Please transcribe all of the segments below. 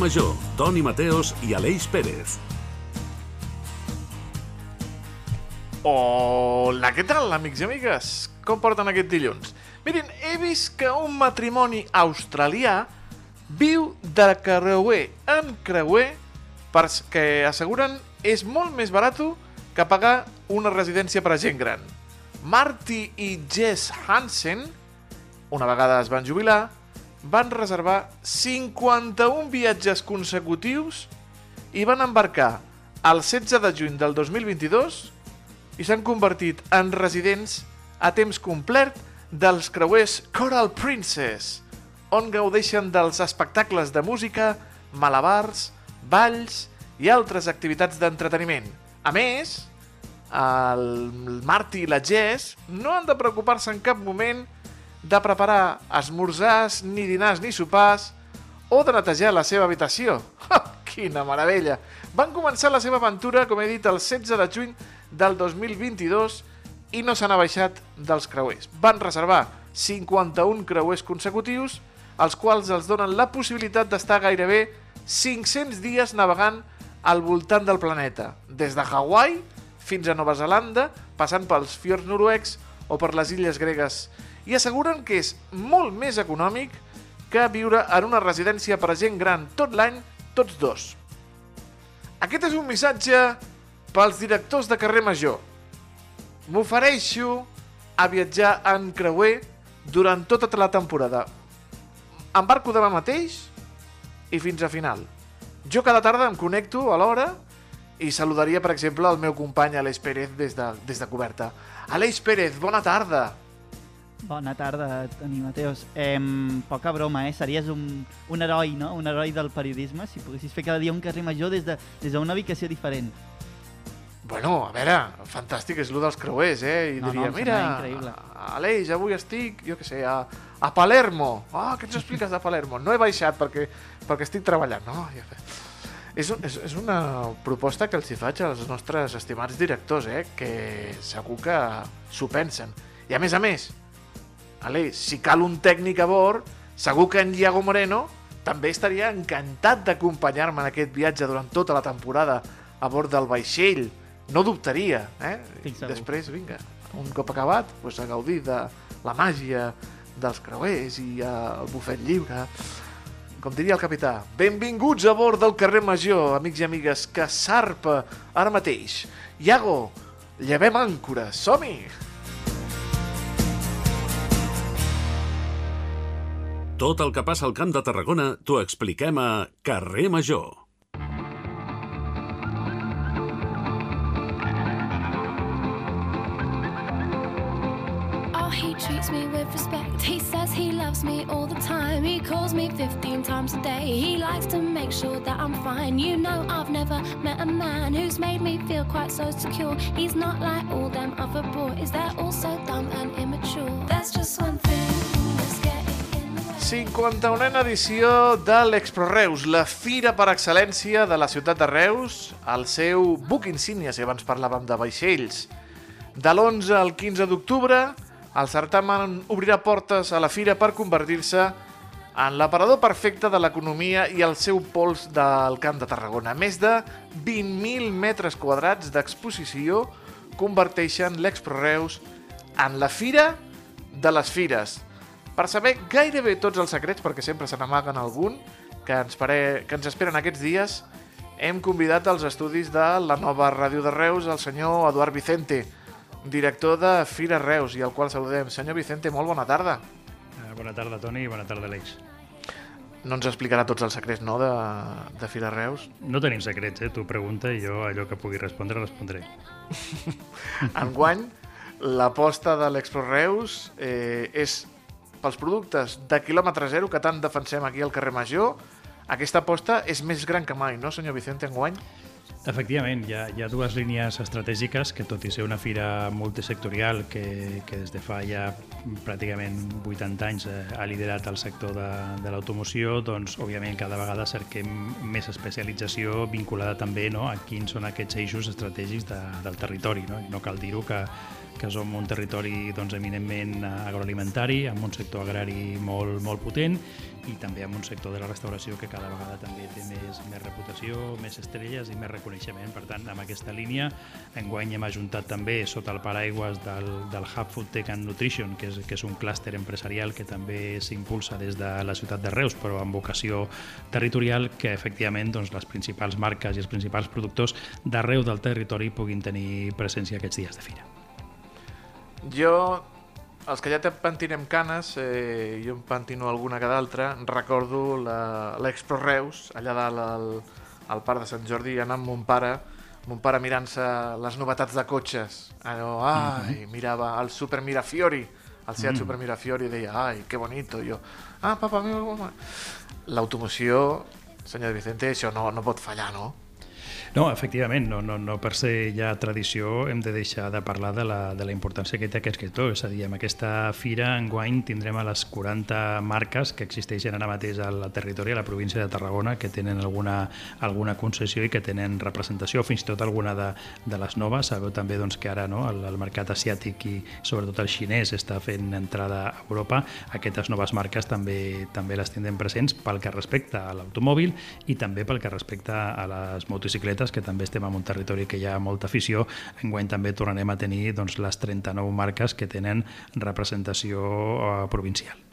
Major, Toni Mateos i Aleix Pérez. Hola, què tal, amics i amigues? Com porten aquest dilluns? Mirin, he vist que un matrimoni australià viu de creuer en creuer perquè asseguren és molt més barat que pagar una residència per a gent gran. Marty i Jess Hansen, una vegada es van jubilar, van reservar 51 viatges consecutius i van embarcar el 16 de juny del 2022 i s'han convertit en residents a temps complet dels creuers Coral Princess, on gaudeixen dels espectacles de música, malabars, balls i altres activitats d'entreteniment. A més, el Marty i la Jess no han de preocupar-se en cap moment preparar esmorzars, ni dinars, ni sopars, o de netejar la seva habitació. Quina meravella! Van començar la seva aventura, com he dit, el 16 de juny del 2022 i no s'han abaixat dels creuers. Van reservar 51 creuers consecutius, els quals els donen la possibilitat d'estar gairebé 500 dies navegant al voltant del planeta, des de Hawaii fins a Nova Zelanda, passant pels fiords noruecs o per les illes gregues, i asseguren que és molt més econòmic que viure en una residència per a gent gran tot l'any, tots dos. Aquest és un missatge pels directors de carrer Major. M'ofereixo a viatjar en creuer durant tota la temporada. Embarco demà mateix i fins a final. Jo cada tarda em connecto a l'hora i saludaria, per exemple, el meu company Aleix Pérez des de, des de coberta. Aleix Pérez, bona tarda. Bona tarda, Toni Mateos. Eh, poca broma, eh? Series un, un heroi, no? Un heroi del periodisme si poguessis fer cada dia un carrer major des d'una de, des d'una ubicació diferent. Bueno, a veure, fantàstic és lo dels creuers, eh? I No, diria, no, mira. Aleix, avui estic, jo què sé, a, a Palermo. Ah, què ens expliques de Palermo? No he baixat perquè, perquè estic treballant. No, ja. És, un, és, és una proposta que els hi faig als nostres estimats directors, eh? Que segur que s'ho pensen. I a més a més, Aleix, si cal un tècnic a bord, segur que en Iago Moreno també estaria encantat d'acompanyar-me en aquest viatge durant tota la temporada a bord del vaixell. No dubtaria, eh? Estic segur. Després, vinga, un cop acabat, pues, a gaudir de la màgia dels creuers i el bufet lliure. Com diria el capità, benvinguts a bord del carrer Major, amics i amigues, que sarpa ara mateix. Iago, llevem àncora, som-hi! Tot el que passa al Camp de Tarragona t'ho expliquem a Carrer Major. He treats me with respect. He says he loves me all the time. He calls me 15 times a day. He likes to make sure that I'm fine. You know, I've never met a man who's made me feel quite so secure. He's not like all them other boys, they're all so dumb and immature. There's just one thing that's getting in the way. 51a edició de l'Expro Reus, la fira per excel·lència de la ciutat de Reus, el seu buc insígnia, si abans parlàvem de vaixells. De l'11 al 15 d'octubre, el certamen obrirà portes a la fira per convertir-se en l'aparador perfecte de l'economia i el seu pols del Camp de Tarragona. Més de 20.000 metres quadrats d'exposició converteixen l'Expro Reus en la fira de les fires. Per saber gairebé tots els secrets, perquè sempre se n'amaguen algun, que ens, pare... que ens esperen aquests dies, hem convidat als estudis de la nova ràdio de Reus el senyor Eduard Vicente, director de Fira Reus, i al qual saludem. Senyor Vicente, molt bona tarda. Eh, Bona tarda, Toni, i bona tarda, Aleix. No ens explicarà tots els secrets, no?, de, de Fira Reus. No tenim secrets, eh? Tu pregunta i jo allò que pugui respondre, respondré. Enguany, l'aposta de l'Expo Reus eh, és pels productes de quilòmetre zero que tant defensem aquí al carrer Major. Aquesta aposta és més gran que mai, no, senyor Vicente, enguany? Efectivament, hi ha, hi ha dues línies estratègiques que, tot i ser una fira multisectorial que, que des de fa ja pràcticament 80 anys eh, ha liderat el sector de, de l'automoció, doncs, òbviament, cada vegada cerquem més especialització vinculada també no, a quins són aquests eixos estratègics de, del territori. No? I no cal dir-ho que que som un territori doncs, eminentment agroalimentari, amb un sector agrari molt, molt potent i també amb un sector de la restauració que cada vegada també té més, més reputació, més estrelles i més reconeixement. Per tant, amb aquesta línia, enguany hem ajuntat també sota el paraigües del, del Hub Food Tech and Nutrition, que és, que és un clúster empresarial que també s'impulsa des de la ciutat de Reus, però amb vocació territorial, que efectivament doncs, les principals marques i els principals productors d'arreu del territori puguin tenir presència aquests dies de fira. Jo els que ja pentinem canes, eh, jo em pentino alguna que d'altra, recordo l'Expo Reus, allà dalt al, al Parc de Sant Jordi, anant amb mon pare, mon pare mirant-se les novetats de cotxes. Allò, ai, mm -hmm. mirava el Super Mirafiori, el Seat mm. Super Mirafiori, i deia, ai, que bonito. I jo, ah, papa, mira, l'automoció, senyor Vicente, això no, no pot fallar, no? No, efectivament, no, no, no per ser ja tradició hem de deixar de parlar de la, de la importància que té aquest sector. És a dir, amb aquesta fira enguany tindrem a les 40 marques que existeixen ara mateix al territori, a la província de Tarragona, que tenen alguna, alguna concessió i que tenen representació, fins i tot alguna de, de les noves. Sabeu també doncs, que ara no, el, el mercat asiàtic i sobretot el xinès està fent entrada a Europa. Aquestes noves marques també també les tindrem presents pel que respecta a l'automòbil i també pel que respecta a les motocicletes bicicletes, que també estem en un territori que hi ha molta afició. Enguany també tornarem a tenir doncs, les 39 marques que tenen representació eh, provincial.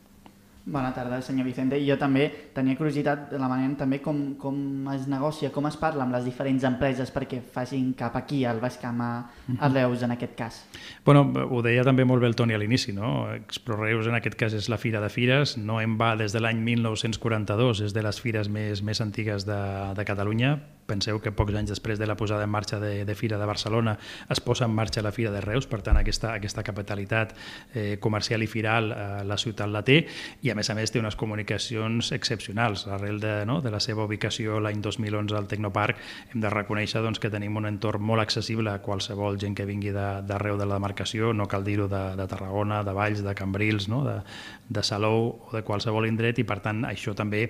Bona tarda, senyor Vicente. Jo també tenia curiositat de la manera també com, com es negocia, com es parla amb les diferents empreses perquè facin cap aquí, al Baix Camp, a, a mhm. Reus, en aquest cas. Bueno, ho deia també molt bé el Toni a l'inici, no? Expro Reus en aquest cas és la Fira de Fires, no en va des de l'any 1942, és de les fires més, més antigues de, de Catalunya, Penseu que pocs anys després de la posada en marxa de, de Fira de Barcelona es posa en marxa la Fira de Reus, per tant aquesta, aquesta capitalitat eh, comercial i firal eh, la ciutat la té i a més a més té unes comunicacions excepcionals. Arrel de, no, de la seva ubicació l'any 2011 al Tecnoparc hem de reconèixer doncs, que tenim un entorn molt accessible a qualsevol gent que vingui d'arreu de, de la demarcació, no cal dir-ho de, de Tarragona, de Valls, de Cambrils, no? de, de Salou o de qualsevol indret i per tant això també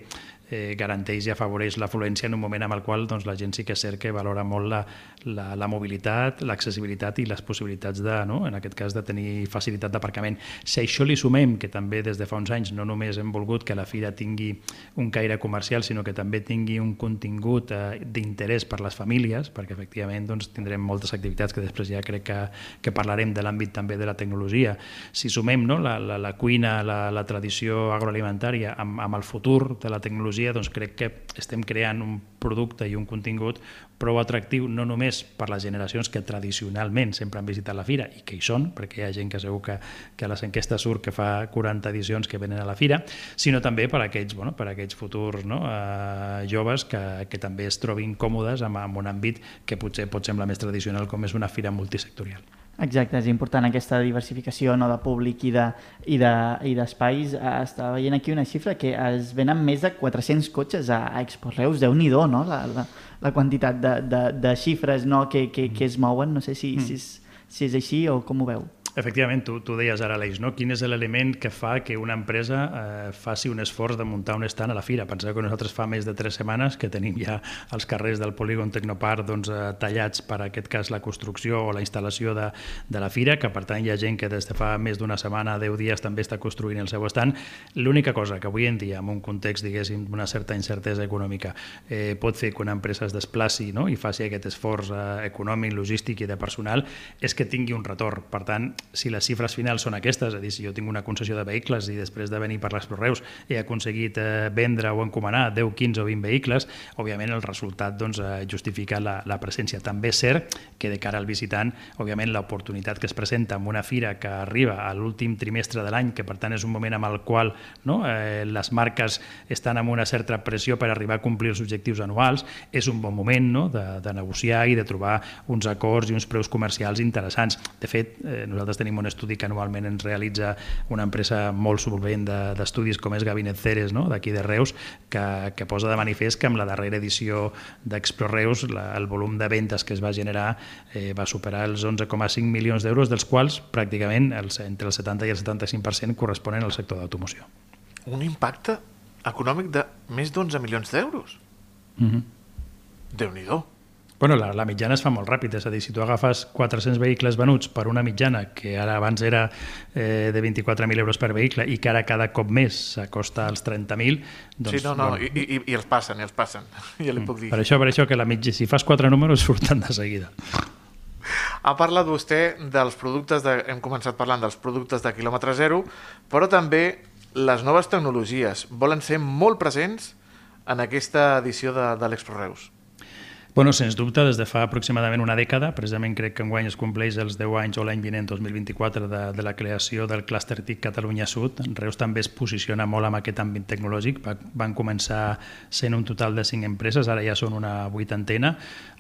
eh, garanteix i afavoreix l'afluència en un moment en el qual doncs, la gent sí que és cert que valora molt la, la, la mobilitat, l'accessibilitat i les possibilitats de, no? en aquest cas, de tenir facilitat d'aparcament. Si això li sumem, que també des de fa uns anys no només hem volgut que la fira tingui un caire comercial, sinó que també tingui un contingut eh, d'interès per les famílies, perquè efectivament doncs, tindrem moltes activitats que després ja crec que, que parlarem de l'àmbit també de la tecnologia. Si sumem no, la, la, la cuina, la, la tradició agroalimentària amb, amb el futur de la tecnologia tecnologia, doncs crec que estem creant un producte i un contingut prou atractiu no només per les generacions que tradicionalment sempre han visitat la fira i que hi són, perquè hi ha gent que segur que, que a les enquestes surt que fa 40 edicions que venen a la fira, sinó també per aquells, bueno, per aquells futurs no? eh, joves que, que també es trobin còmodes amb, amb un àmbit que potser pot semblar més tradicional com és una fira multisectorial. Exacte, és important aquesta diversificació no, de públic i d'espais. De, i de, i Estava veient aquí una xifra que es venen més de 400 cotxes a, a Expo Reus. Déu-n'hi-do, no? La, la, la quantitat de, de, de xifres no, que, que, que es mouen. No sé si, mm. si, és, si és així o com ho veu. Efectivament, tu, tu deies ara, Aleix, no? quin és l'element que fa que una empresa eh, faci un esforç de muntar un estant a la fira? Penseu que nosaltres fa més de tres setmanes que tenim ja els carrers del polígon Tecnopark doncs, eh, tallats per aquest cas la construcció o la instal·lació de, de la fira, que per tant hi ha gent que des de fa més d'una setmana, deu dies, també està construint el seu estant. L'única cosa que avui en dia, en un context, diguéssim, d'una certa incertesa econòmica, eh, pot fer que una empresa es desplaci no? i faci aquest esforç eh, econòmic, logístic i de personal, és que tingui un retorn. Per tant, si les xifres finals són aquestes, és a dir, si jo tinc una concessió de vehicles i després de venir per les Reus he aconseguit eh, vendre o encomanar 10, 15 o 20 vehicles, òbviament el resultat doncs, eh, justifica la, la presència. També és cert que de cara al visitant, òbviament l'oportunitat que es presenta en una fira que arriba a l'últim trimestre de l'any, que per tant és un moment amb el qual no, eh, les marques estan amb una certa pressió per arribar a complir els objectius anuals, és un bon moment no, de, de negociar i de trobar uns acords i uns preus comercials interessants. De fet, eh, nosaltres nosaltres tenim un estudi que anualment ens realitza una empresa molt solvent d'estudis com és Gabinet Ceres, no? d'aquí de Reus, que, que posa de manifest que amb la darrera edició d'Expro Reus la, el volum de ventes que es va generar eh, va superar els 11,5 milions d'euros, dels quals pràcticament els, entre el 70 i el 75% corresponen al sector d'automoció. Un impacte econòmic de més d'11 milions d'euros? Mm -hmm. Déu-n'hi-do. Bueno, la, la mitjana es fa molt ràpid, és a dir, si tu agafes 400 vehicles venuts per una mitjana, que ara abans era eh, de 24.000 euros per vehicle i que ara cada cop més s'acosta als 30.000, doncs... sí, no, no, bueno, i, i, i els passen, i els passen, ja li puc dir. per això, per això que la mitja, si fas quatre números surten de seguida. Ha parlat vostè dels productes, de, hem començat parlant dels productes de quilòmetre zero, però també les noves tecnologies volen ser molt presents en aquesta edició de, de l'Expo Reus. Bueno, sens dubte, des de fa aproximadament una dècada, precisament crec que enguany es compleix els 10 anys o l'any vinent, 2024, de, de la creació del clúster TIC Catalunya Sud. Reus també es posiciona molt en aquest àmbit tecnològic. Va, van començar sent un total de 5 empreses, ara ja són una vuitantena.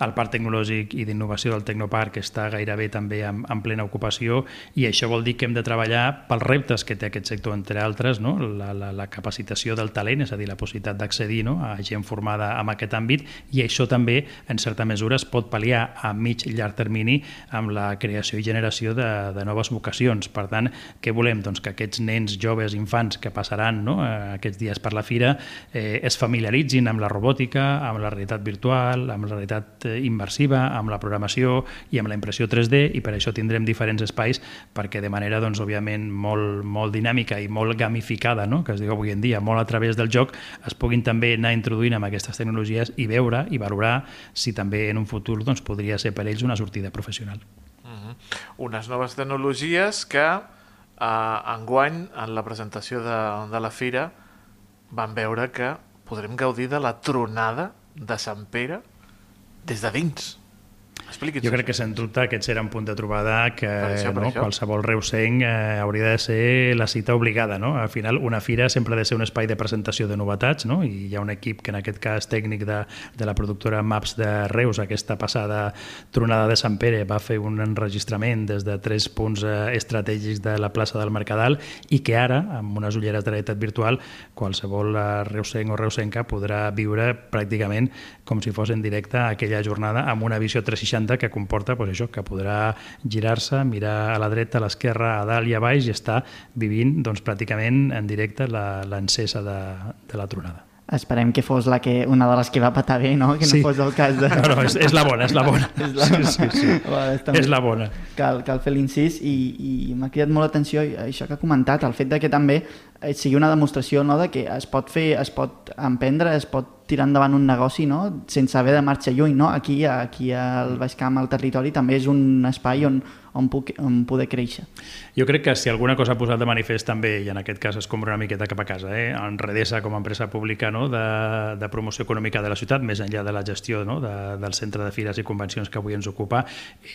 El parc tecnològic i d'innovació del Tecnoparc està gairebé també en, en plena ocupació i això vol dir que hem de treballar pels reptes que té aquest sector, entre altres, no? la, la, la capacitació del talent, és a dir, la possibilitat d'accedir no? a gent formada en aquest àmbit i això també en certa mesura es pot pal·liar a mig i llarg termini amb la creació i generació de, de noves vocacions. Per tant, què volem? Doncs que aquests nens, joves, infants que passaran no, eh, aquests dies per la fira eh, es familiaritzin amb la robòtica, amb la realitat virtual, amb la realitat eh, immersiva, amb la programació i amb la impressió 3D i per això tindrem diferents espais perquè de manera, doncs, òbviament, molt, molt dinàmica i molt gamificada, no? que es diu avui en dia, molt a través del joc, es puguin també anar introduint amb aquestes tecnologies i veure i valorar si també en un futur doncs, podria ser per ells una sortida professional. Uh -huh. Unes noves tecnologies que eh, enguany, en la presentació de, de la fira, van veure que podrem gaudir de la tronada de Sant Pere des de dins. Expliqui'ns Jo crec això. que, sens dubte, aquest serà un punt de trobada que Per això, per no, això. qualsevol reusenc eh, hauria de ser la cita obligada. No? Al final, una fira sempre ha de ser un espai de presentació de novetats no? i hi ha un equip que, en aquest cas tècnic de, de la productora Maps de Reus, aquesta passada tronada de Sant Pere, va fer un enregistrament des de tres punts eh, estratègics de la plaça del Mercadal i que ara, amb unes ulleres de realitat virtual, qualsevol eh, reusenc o reusenca podrà viure pràcticament com si fos en directe aquella jornada amb una visió 360 que comporta pues, això que podrà girar-se, mirar a la dreta, a l'esquerra, a dalt i a baix i estar vivint doncs, pràcticament en directe la- l'encesa de, de la tronada. Esperem que fos la que, una de les que va patar bé, no? Que no Sí. fos el cas de... No, no, és, és la bona, és la bona. És la- Sí, sí, sí. Vale, està bé. És la bona. Cal, cal fer l'incís i, i m'ha cridat molt l'atenció això que ha comentat, el fet de que també eh, sigui una demostració no, de que es pot fer, es pot emprendre, es pot tirar endavant un negoci no, sense haver de marxar lluny. No? Aquí, aquí al Baix Camp, al territori, també és un espai on, on, puc, on poder créixer. Jo crec que si alguna cosa ha posat de manifest també, i en aquest cas es compra una miqueta cap a casa, eh? en Redesa com a empresa pública no? de, de promoció econòmica de la ciutat, més enllà de la gestió no? de, del centre de fires i convencions que avui ens ocupa,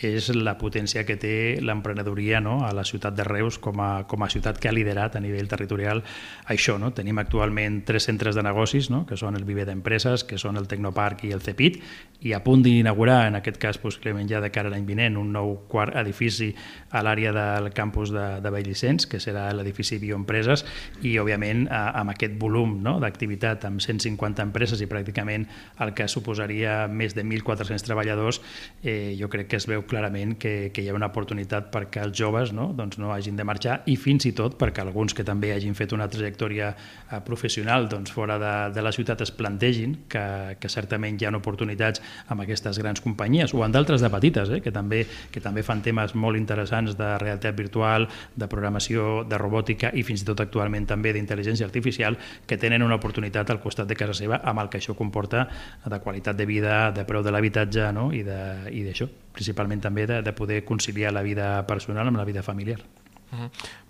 és la potència que té l'emprenedoria no? a la ciutat de Reus com a, com a ciutat que ha liderat a nivell territorial això. No? Tenim actualment tres centres de negocis, no? que són el Viver d'Empreses, que són el Tecnoparc i el CEPIT, i a punt d'inaugurar, en aquest cas possiblement ja de cara a l'any vinent, un nou quart edifici a l'àrea del campus de, de Vallvicens, que serà l'edifici Bioempreses, i òbviament a, amb aquest volum no, d'activitat amb 150 empreses i pràcticament el que suposaria més de 1.400 treballadors, eh, jo crec que es veu clarament que, que hi ha una oportunitat perquè els joves no, doncs no hagin de marxar i fins i tot perquè alguns que també hagin fet una trajectòria eh, professional doncs, fora de, de la ciutat es plantegin que, que certament hi ha oportunitats amb aquestes grans companyies o en d'altres de petites, eh, que, també, que també fan temes molt interessants de realitat virtual, de programació, de robòtica i fins i tot actualment també d'intel·ligència artificial que tenen una oportunitat al costat de casa seva amb el que això comporta de qualitat de vida, de preu de l'habitatge no? i d'això, principalment també de, de poder conciliar la vida personal amb la vida familiar.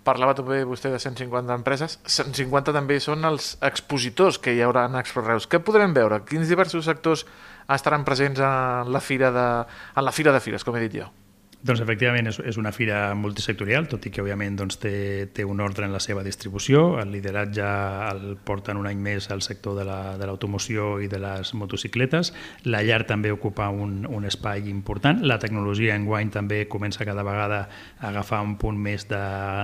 Parlava també vostè de 150 empreses. 150 també són els expositors que hi haurà en Expo Reus. Què podrem veure? Quins diversos sectors estaran presents en la fira de, en la fira de fires, com he dit jo? Doncs efectivament és, és una fira multisectorial, tot i que òbviament doncs, té, té un ordre en la seva distribució. El lideratge el porten un any més al sector de la- de l'automoció i de les motocicletes. La llar també ocupa un, un espai important. La tecnologia enguany també comença cada vegada a agafar un punt més de,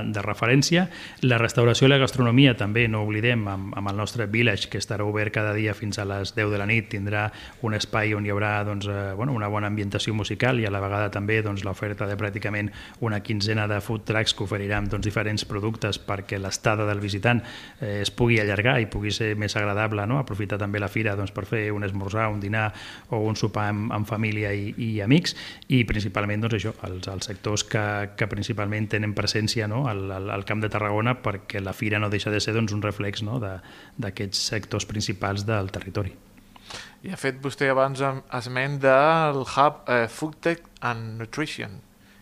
de referència. La restauració i la gastronomia també, no oblidem, amb, amb el nostre village, que estarà obert cada dia fins a les 10 de la nit, tindrà un espai on hi haurà doncs, eh, bueno, una bona ambientació musical i a la vegada també doncs, l'oferta oferta de pràcticament una quinzena de food trucks que oferiran doncs, diferents productes perquè l'estada del visitant eh, es pugui allargar i pugui ser més agradable, no? aprofitar també la fira doncs, per fer un esmorzar, un dinar o un sopar amb, amb família i, i amics i principalment doncs, això, els, els sectors que, que principalment tenen presència no? al, al, al Camp de Tarragona perquè la fira no deixa de ser doncs, un reflex no? d'aquests sectors principals del territori. I ha fet vostè abans esment del hub eh, Food Tech and Nutrition.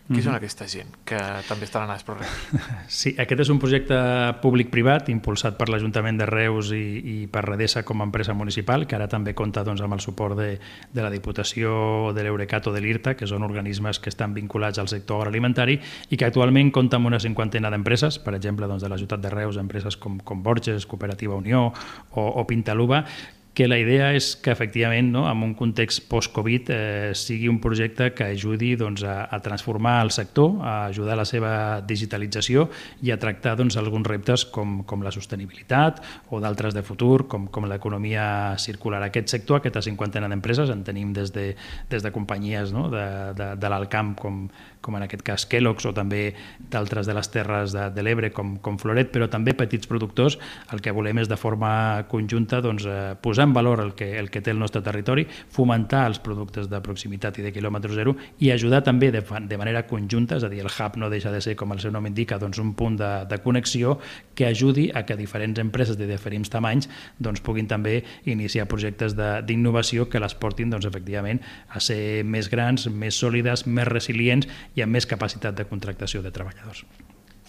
Qui mm -hmm. són aquesta gent que també estaran a Esproret? Sí, aquest és un projecte públic-privat impulsat per l'Ajuntament de Reus i, i per Redesa com a empresa municipal, que ara també compta doncs, amb el suport de, de la Diputació, de l'Eurecat o de l'IRTA, que són organismes que estan vinculats al sector agroalimentari i que actualment compta amb una cinquantena d'empreses, per exemple, doncs, de la ciutat de Reus, empreses com, com Borges, Cooperativa Unió o, o Pintaluba, que la idea és que efectivament no, en un context post-Covid eh, sigui un projecte que ajudi doncs, a, a transformar el sector, a ajudar a la seva digitalització i a tractar doncs, alguns reptes com, com la sostenibilitat o d'altres de futur, com, com l'economia circular. Aquest sector, aquesta cinquantena d'empreses, en tenim des de, des de companyies no, de, de, de l'Alcamp com, com en aquest cas Kellogg's o també d'altres de les terres de, de l'Ebre com, com Floret, però també petits productors, el que volem és de forma conjunta doncs, eh, posar en valor el que, el que té el nostre territori, fomentar els productes de proximitat i de quilòmetre zero i ajudar també de, de manera conjunta, és a dir, el hub no deixa de ser, com el seu nom indica, doncs, un punt de, de connexió que ajudi a que diferents empreses de diferents tamanys doncs, puguin també iniciar projectes d'innovació que les portin doncs, efectivament a ser més grans, més sòlides, més resilients i amb més capacitat de contractació de treballadors.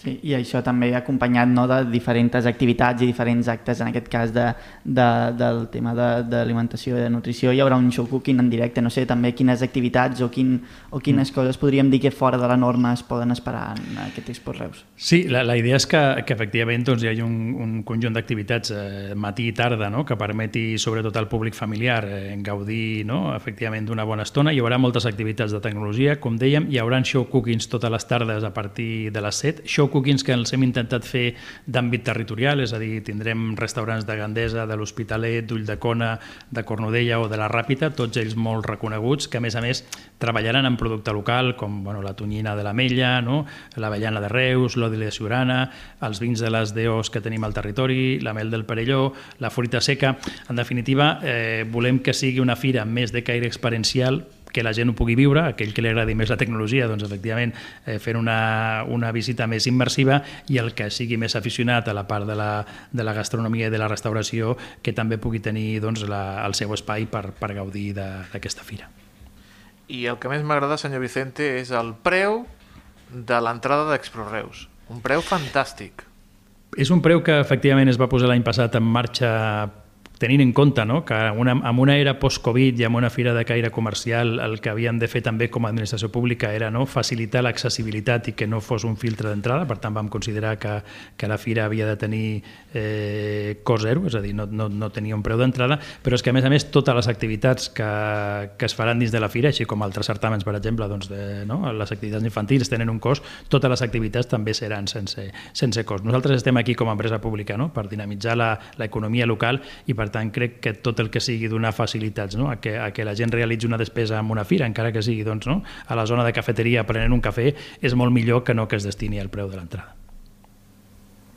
Sí, I això també acompanyat no, de diferents activitats i diferents actes, en aquest cas de, de, del tema d'alimentació i de nutrició. Hi haurà un show cooking en directe, no sé també quines activitats o, quin, o quines mm. coses podríem dir que fora de la norma es poden esperar en aquest Expo Reus. Sí, la, la idea és que, que efectivament doncs, hi hagi un, un conjunt d'activitats eh, matí i tarda no? que permeti sobretot al públic familiar eh, gaudir no? efectivament d'una bona estona. Hi haurà moltes activitats de tecnologia, com dèiem, hi haurà show cookings totes les tardes a partir de les 7, show cookings que els hem intentat fer d'àmbit territorial, és a dir, tindrem restaurants de Gandesa, de l'Hospitalet, d'Ulldecona, de Cornudella o de la Ràpita, tots ells molt reconeguts, que a més a més treballaran en producte local, com bueno, la tonyina de l'Ametlla, no? l'avellana de Reus, l'odi de Siurana, els vins de les Deos que tenim al territori, la mel del Perelló, la fruita seca... En definitiva, eh, volem que sigui una fira més de caire experiencial, que la gent ho pugui viure, aquell que li agradi més la tecnologia, doncs efectivament eh, fent una, una visita més immersiva i el que sigui més aficionat a la part de la, de la gastronomia i de la restauració que també pugui tenir doncs, la, el seu espai per, per gaudir d'aquesta fira. I el que més m'agrada, senyor Vicente, és el preu de l'entrada d'Exproreus. Un preu fantàstic. És un preu que efectivament es va posar l'any passat en marxa tenint en compte no, que una, amb una era post-Covid i amb una fira de caire comercial el que havien de fer també com a administració pública era no, facilitar l'accessibilitat i que no fos un filtre d'entrada, per tant vam considerar que, que la fira havia de tenir eh, cost zero, és a dir, no, no, no tenia un preu d'entrada, però és que a més a més totes les activitats que, que es faran dins de la fira, així com altres certàmens, per exemple, doncs de, no, les activitats infantils tenen un cost, totes les activitats també seran sense, sense cost. Nosaltres estem aquí com a empresa pública no, per dinamitzar l'economia local i per tant crec que tot el que sigui donar facilitats no? a, que, a que la gent realitzi una despesa en una fira, encara que sigui doncs, no? a la zona de cafeteria prenent un cafè, és molt millor que no que es destini al preu de l'entrada.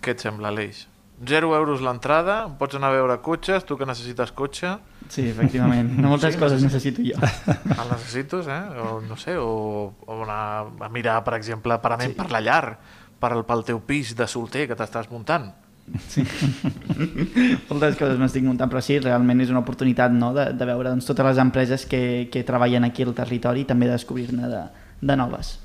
Què et sembla, Aleix? 0 euros l'entrada, pots anar a veure cotxes, tu que necessites cotxe. Sí, efectivament. No moltes sí, coses necessito jo. El necessites, eh? O, no sé, o, o anar a mirar, per exemple, parament sí. per la llar, per al, pel teu pis de solter que t'estàs muntant. Sí. Moltes coses m'estic muntant, però sí, realment és una oportunitat no? de, de veure doncs, totes les empreses que, que treballen aquí al territori i també de descobrir-ne de, de noves.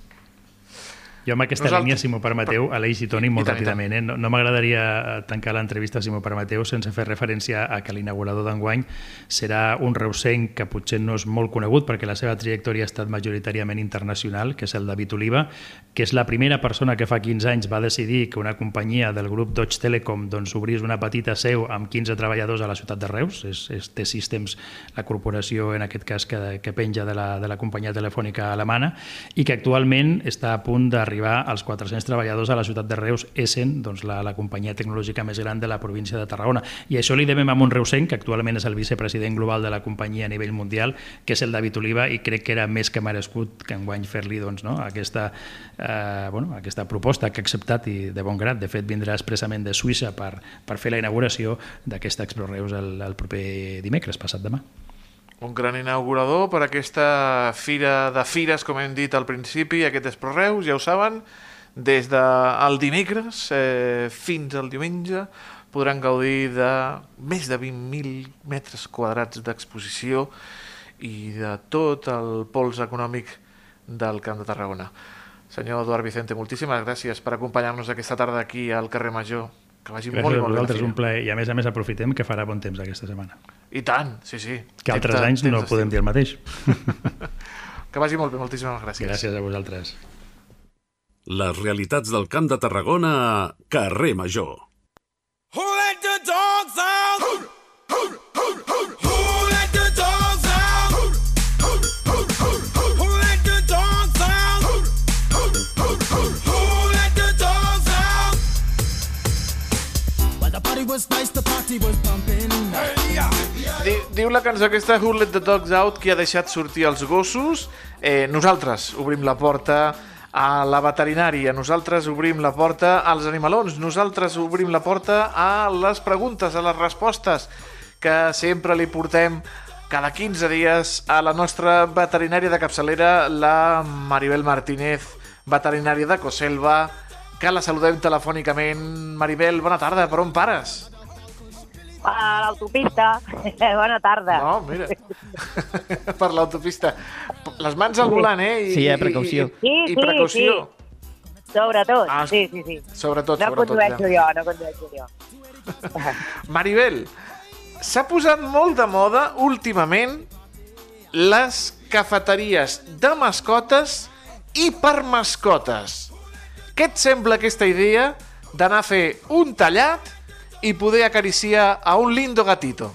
Jo amb aquesta Nosaltres... línia, si m'ho permeteu, Aleix i Toni, molt I tant, ràpidament, eh? no, no m'agradaria tancar l'entrevista, si m'ho permeteu, sense fer referència a que l'inaugurador d'enguany serà un reusenc que potser no és molt conegut perquè la seva trajectòria ha estat majoritàriament internacional, que és el David Oliva, que és la primera persona que fa 15 anys va decidir que una companyia del grup Deutsche Telekom doncs, obrís una petita seu amb 15 treballadors a la ciutat de Reus, és, és T-Systems, la corporació en aquest cas que, que penja de la, de la companyia telefònica alemana, i que actualment està a punt d'arribar arribar als 400 treballadors a la ciutat de Reus, Essen, doncs, la, la companyia tecnològica més gran de la província de Tarragona. I això li devem a Montreusenc, que actualment és el vicepresident global de la companyia a nivell mundial, que és el David Oliva, i crec que era més que merescut que enguany fer-li doncs, no? aquesta, eh, bueno, aquesta proposta que ha acceptat i de bon grat. De fet, vindrà expressament de Suïssa per, per fer la inauguració d'aquesta Expo Reus el, el proper dimecres, passat demà. Un gran inaugurador per aquesta fira de fires, com hem dit al principi, aquest Expo Reus, ja ho saben, des del de dimecres eh, fins al diumenge podran gaudir de més de 20.000 metres quadrats d'exposició i de tot el pols econòmic del Camp de Tarragona. Senyor Eduard Vicente, moltíssimes gràcies per acompanyar-nos aquesta tarda aquí al carrer Major. Que vagi Gràcies molt, a molt bé la vosaltres, fira. un plaer. I a més a més aprofitem que farà bon temps aquesta setmana. I tant, sí, sí. Que altres Temps de- anys temps no podem dir el mateix. Que vagi molt bé, moltíssimes gràcies. Gràcies a vosaltres. Les realitats del Camp de Tarragona a Carrer Major. Who let the dogs out? Who let the dogs out? Who let the dogs out? Who let the dogs out? The party was nice, the party was pumping. Diu la cançó aquesta Who Let the Dogs Out qui ha deixat sortir els gossos eh, nosaltres obrim la porta a la veterinària, nosaltres obrim la porta als animalons, nosaltres obrim la porta a les preguntes, a les respostes que sempre li portem cada 15 dies a la nostra veterinària de capçalera, la Maribel Martínez, veterinària de Coselva, que la saludem telefònicament. Maribel, bona tarda, per on pares? A l'autopista. Bona tarda. No, mira. per l'autopista. Les mans al volant, eh? I, Sí, eh, i- precaució. I, i, Sí, i sí, precaució. Sobretot, Ah, sí, sí, sí. Sobretot, No sobretot. condueixo ja. jo, no condueixo jo. Maribel, s'ha posat molt de moda últimament les cafeteries de mascotes i per mascotes. Què et sembla aquesta idea d'anar a fer un tallat i poder acariciar a un lindo gatito?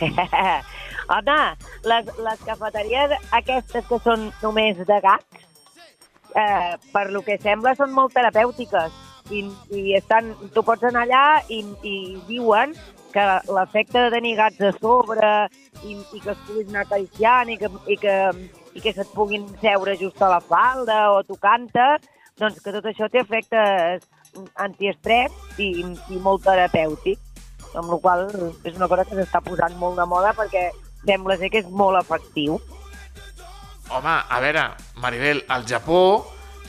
Home, les, les cafeteries aquestes que són només de gats, eh, per lo que sembla són molt terapèutiques i, i estan, tu pots anar allà i, i diuen que l'efecte de tenir gats a sobre i, i que es puguis anar acariciant i que, i, que, i que se't puguin seure just a la falda o tocant-te, doncs que tot això té efectes antiestrès i, i molt terapèutic amb la qual és una cosa que s'està posant molt de moda perquè sembla ser que és molt efectiu. Home, a veure, Maribel, al Japó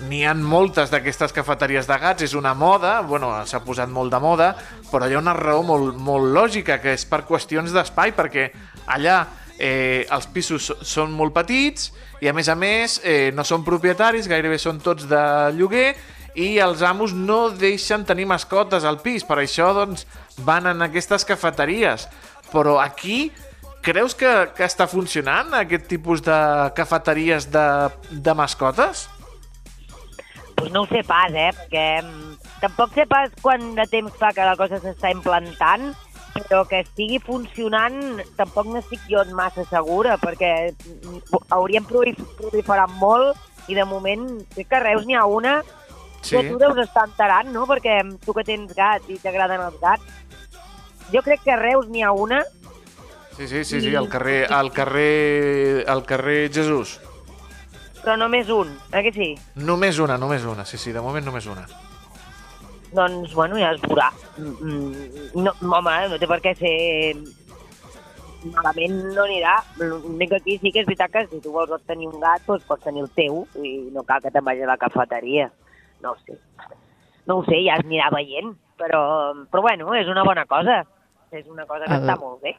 n'hi han moltes d'aquestes cafeteries de gats, és una moda, bueno, s'ha posat molt de moda, però hi ha una raó molt, molt lògica, que és per qüestions d'espai, perquè allà eh, els pisos so- són molt petits i, a més a més, eh, no són propietaris, gairebé són tots de lloguer, i els amos no deixen tenir mascotes al pis, per això doncs, van en aquestes cafeteries. Però aquí creus que, que està funcionant aquest tipus de cafeteries de, de mascotes? Pues no ho sé pas, eh? Perquè mm, tampoc sé pas quant de temps fa que la cosa s'està implantant, però que estigui funcionant tampoc n'estic jo massa segura, perquè mm, hauríem prolif- proliferat molt i de moment crec que a Reus n'hi ha una Sí. que tu deus estar enterant, no? Perquè tu que tens gat i t'agraden els gats, jo crec que a Reus n'hi ha una Sí, sí, sí, sí, al carrer, al carrer, al carrer Jesús. però només un, eh que sí? Només una, només una, sí, sí, de moment només una. Doncs, bueno, ja es veurà. Mm, No, home, no té per què ser... Malament no anirà. L'únic que aquí sí que és veritat que si tu vols tenir un gat, doncs pots tenir el teu i no cal que te'n vagis a la cafeteria. No ho sé. No ho sé, ja es anirà veient. Però, però bueno, és una bona cosa. És una cosa que El- està molt bé.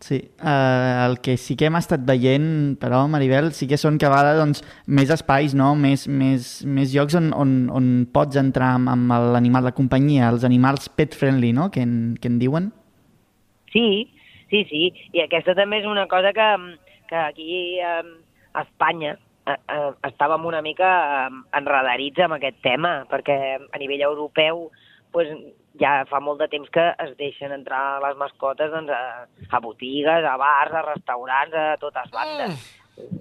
Sí, uh, el que sí que hem estat veient, però, Maribel, sí que són cada vegada doncs, més espais, no? més, més, més llocs on, on, on pots entrar amb, amb l'animal de companyia, els animals pet-friendly, no? que, en, que en diuen. Sí, sí, sí. I aquesta també és una cosa que, que aquí eh, a Espanya eh, eh, estàvem una mica eh, enredarits amb aquest tema, perquè a nivell europeu pues, ja fa molt de temps que es deixen entrar les mascotes doncs, a, a botigues, a bars, a restaurants, a totes bandes.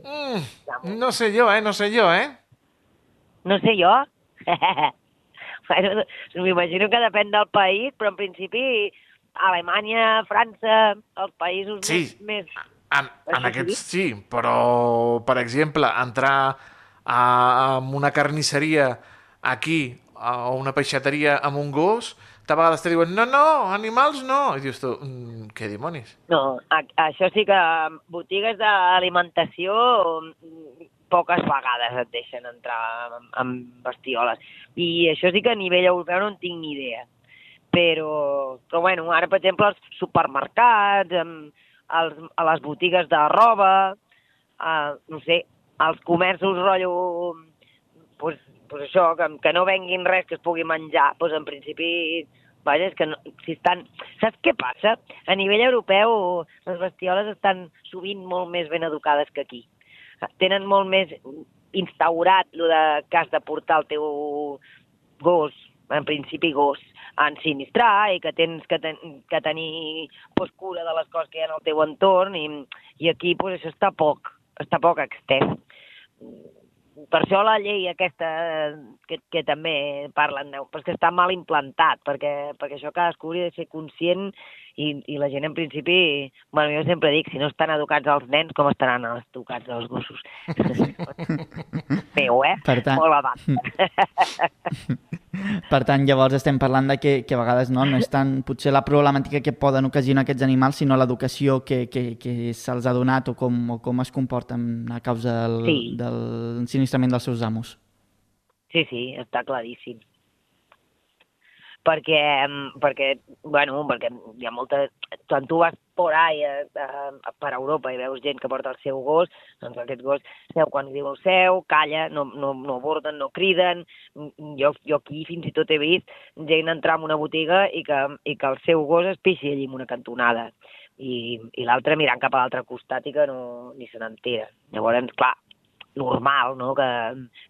Mm, no sé jo, eh, no sé jo, eh? No sé jo. bueno, m'imagino que depèn del país, però en principi Alemanya, França, els països Sí. més... més... En, en aquests sí, però, per exemple, entrar a, a una carnisseria aquí o una peixateria amb un gos, de vegades te diuen no, no, animals no. I dius tu, mm, què dimonis? No, a, això sí que botigues d'alimentació mm, poques vegades et deixen entrar amb, amb bestioles. I això sí que a nivell europeu no en tinc ni idea. Però, però bueno, ara, per exemple, els supermercats, amb, els, a les botigues de roba, eh, no sé, els comerços rotllo, pues, pues això, que, que no venguin res que es pugui menjar, pues en principi, vaja, és que no, si estan... Saps què passa? A nivell europeu les bestioles estan sovint molt més ben educades que aquí. Tenen molt més instaurat lo de has de portar el teu gos, en principi gos, a ensinistrar i que tens que, ten, que tenir pues, cura de les coses que hi ha al teu entorn i, i aquí pues, això està poc, està poc extès. Per això la llei aquesta que, que també parlen, però és que està mal implantat, perquè, perquè això cadascú hauria de ser conscient i, i la gent en principi, bueno, jo sempre dic, si no estan educats els nens, com estaran educats els gossos? Meu, eh? Per tant- Molt. Per tant, llavors estem parlant de que, que a vegades no, no és tant potser la problemàtica que poden ocasionar aquests animals, sinó l'educació que, que, que se'ls ha donat o com, o com es comporten a causa del, Sí. del ensinistrament dels seus amos. Sí, sí, està claríssim. Perquè, perquè, bueno, perquè hi ha molta... Quan tu vas por ahí eh, eh, per Europa i veus gent que porta el seu gos, doncs aquest gos seu quan diu el seu, calla, no, no, no borden, no criden. Jo, jo aquí fins i tot he vist gent entrar en una botiga i que, i que el seu gos es pixi allí en una cantonada i, i l'altre mirant cap a l'altre costat i que no, ni se n'entera. Llavors, clar, normal, no? que,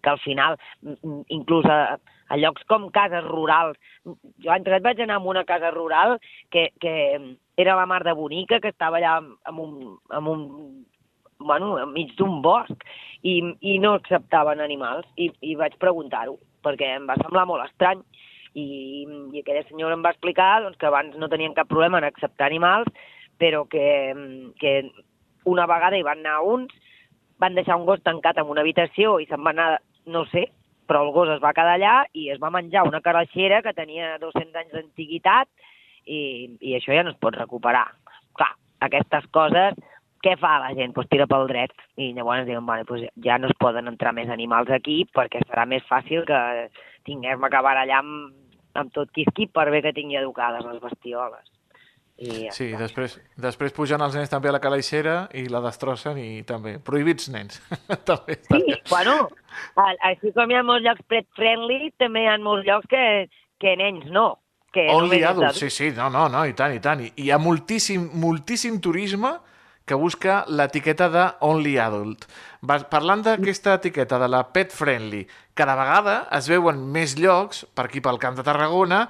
que al final, mm, inclús a, a llocs com cases rurals, jo l'any passat vaig anar a una casa rural que, que era la mar de bonica, que estava allà amb un, amb un bueno, enmig d'un bosc, i, i no acceptaven animals, i, i vaig preguntar-ho, perquè em va semblar molt estrany, i, i aquella senyora em va explicar doncs, que abans no tenien cap problema en acceptar animals, però que, que una vegada hi van anar uns, van deixar un gos tancat en una habitació i se'n va anar, no sé, però el gos es va quedar allà i es va menjar una calaixera que tenia 200 anys d'antiguitat i, i això ja no es pot recuperar. Clar, aquestes coses, què fa la gent? Pues tira pel dret i llavors diuen, vale, pues ja no es poden entrar més animals aquí perquè serà més fàcil que tinguem acabar allà amb, amb tot quisqui per bé que tingui educades les bestioles. I ja Sí, està. després, després pugen els nens també a la calaixera i la destrossen i també. Prohibits nens. també Sí, bueno, a- així com hi ha molts llocs pet friendly, també hi ha molts llocs que, que nens no. Que Only adults, sí, sí, no, no, no, i tant, i tant. I hi ha moltíssim, moltíssim turisme que busca l'etiqueta de Only Adult. Parlant d'aquesta etiqueta de la Pet Friendly, cada vegada es veuen més llocs, per aquí pel Camp de Tarragona,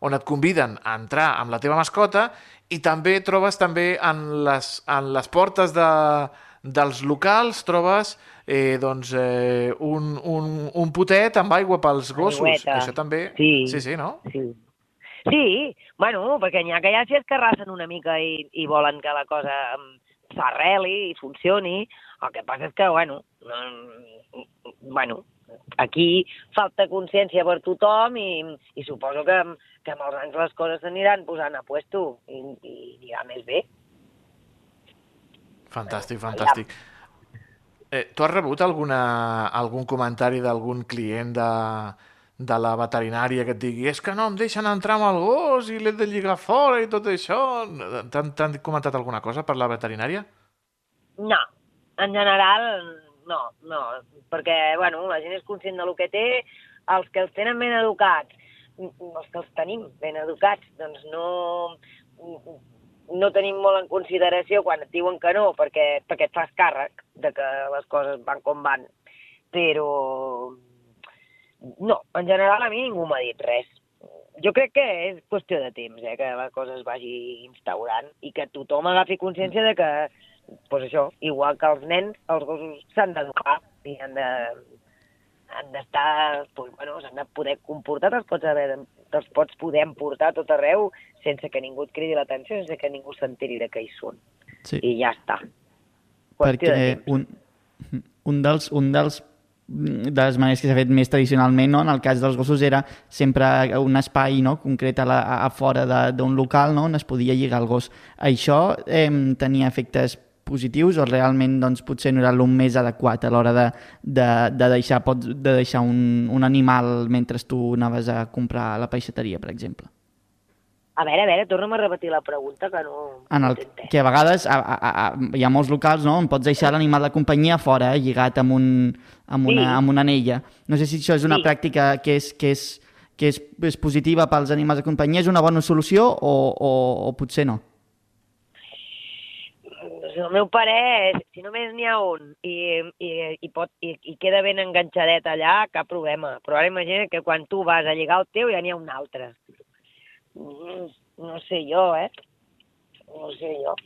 on et conviden a entrar amb la teva mascota i també trobes també en les, en les portes de, dels locals trobes eh, doncs, eh, un, un, un potet amb aigua pels gossos. Aigüeta. Això també... Sí. sí, sí no? Sí. Sí, bueno, perquè n'hi ha que ja s'hi escarrassen una mica i, i volen que la cosa s'arreli i funcioni. El que passa és que, bueno, no, bueno, aquí falta consciència per tothom i, i suposo que, que amb els anys les coses s'aniran posant a puesto i, i anirà més bé. Fantàstic, fantàstic. Eh, tu has rebut alguna, algun comentari d'algun client de, de la veterinària que et digui és que no em deixen entrar amb el gos i l'he de lligar fora i tot això? T'han comentat alguna cosa per la veterinària? No, en general no, no, perquè bueno, la gent és conscient del que té, els que els tenen ben educats, els que els tenim ben educats, doncs no, no tenim molt en consideració quan et diuen que no, perquè, perquè et fas càrrec de que les coses van com van. Però no, en general a mi ningú m'ha dit res. Jo crec que és qüestió de temps, eh, que la cosa es vagi instaurant i que tothom agafi consciència de que, pues això, igual que els nens, els gossos s'han d'educar i han de han d'estar, pues, bueno, s'han de poder comportar, te'ls pots, haver, te'ls pots poder emportar a tot arreu sense que ningú et cridi l'atenció, sense que ningú s'enteri de què hi són. Sí. I ja està. Qüestió perquè un, un dels, un dels de les maneres que s'ha fet més tradicionalment, no? en el cas dels gossos era sempre un espai no? concret a, la, a fora de- d'un local no? on es podia lligar el gos. Això eh, tenia efectes positius o realment doncs, potser no era el més adequat a l'hora de, de, de deixar, pots, de deixar un, un animal mentre tu anaves a comprar a la peixateria, per exemple? A veure, a veure, torna'm a repetir la pregunta, que no... en el, que a vegades a, a, a, hi ha molts locals no, on pots deixar l'animal de companyia fora, eh, lligat amb, un, amb, una, Sí. amb una anella. No sé si això és una Sí. pràctica que, és, que, és, que és, és positiva pels animals de companyia, és una bona solució o, o, o potser no? Doncs el meu parer si només n'hi ha un i, i, i, pot, i, i queda ben enganxadet allà, cap problema. Però ara imagina't que quan tu vas a lligar el teu ja n'hi ha un altre. No sé jo, eh? No sé jo.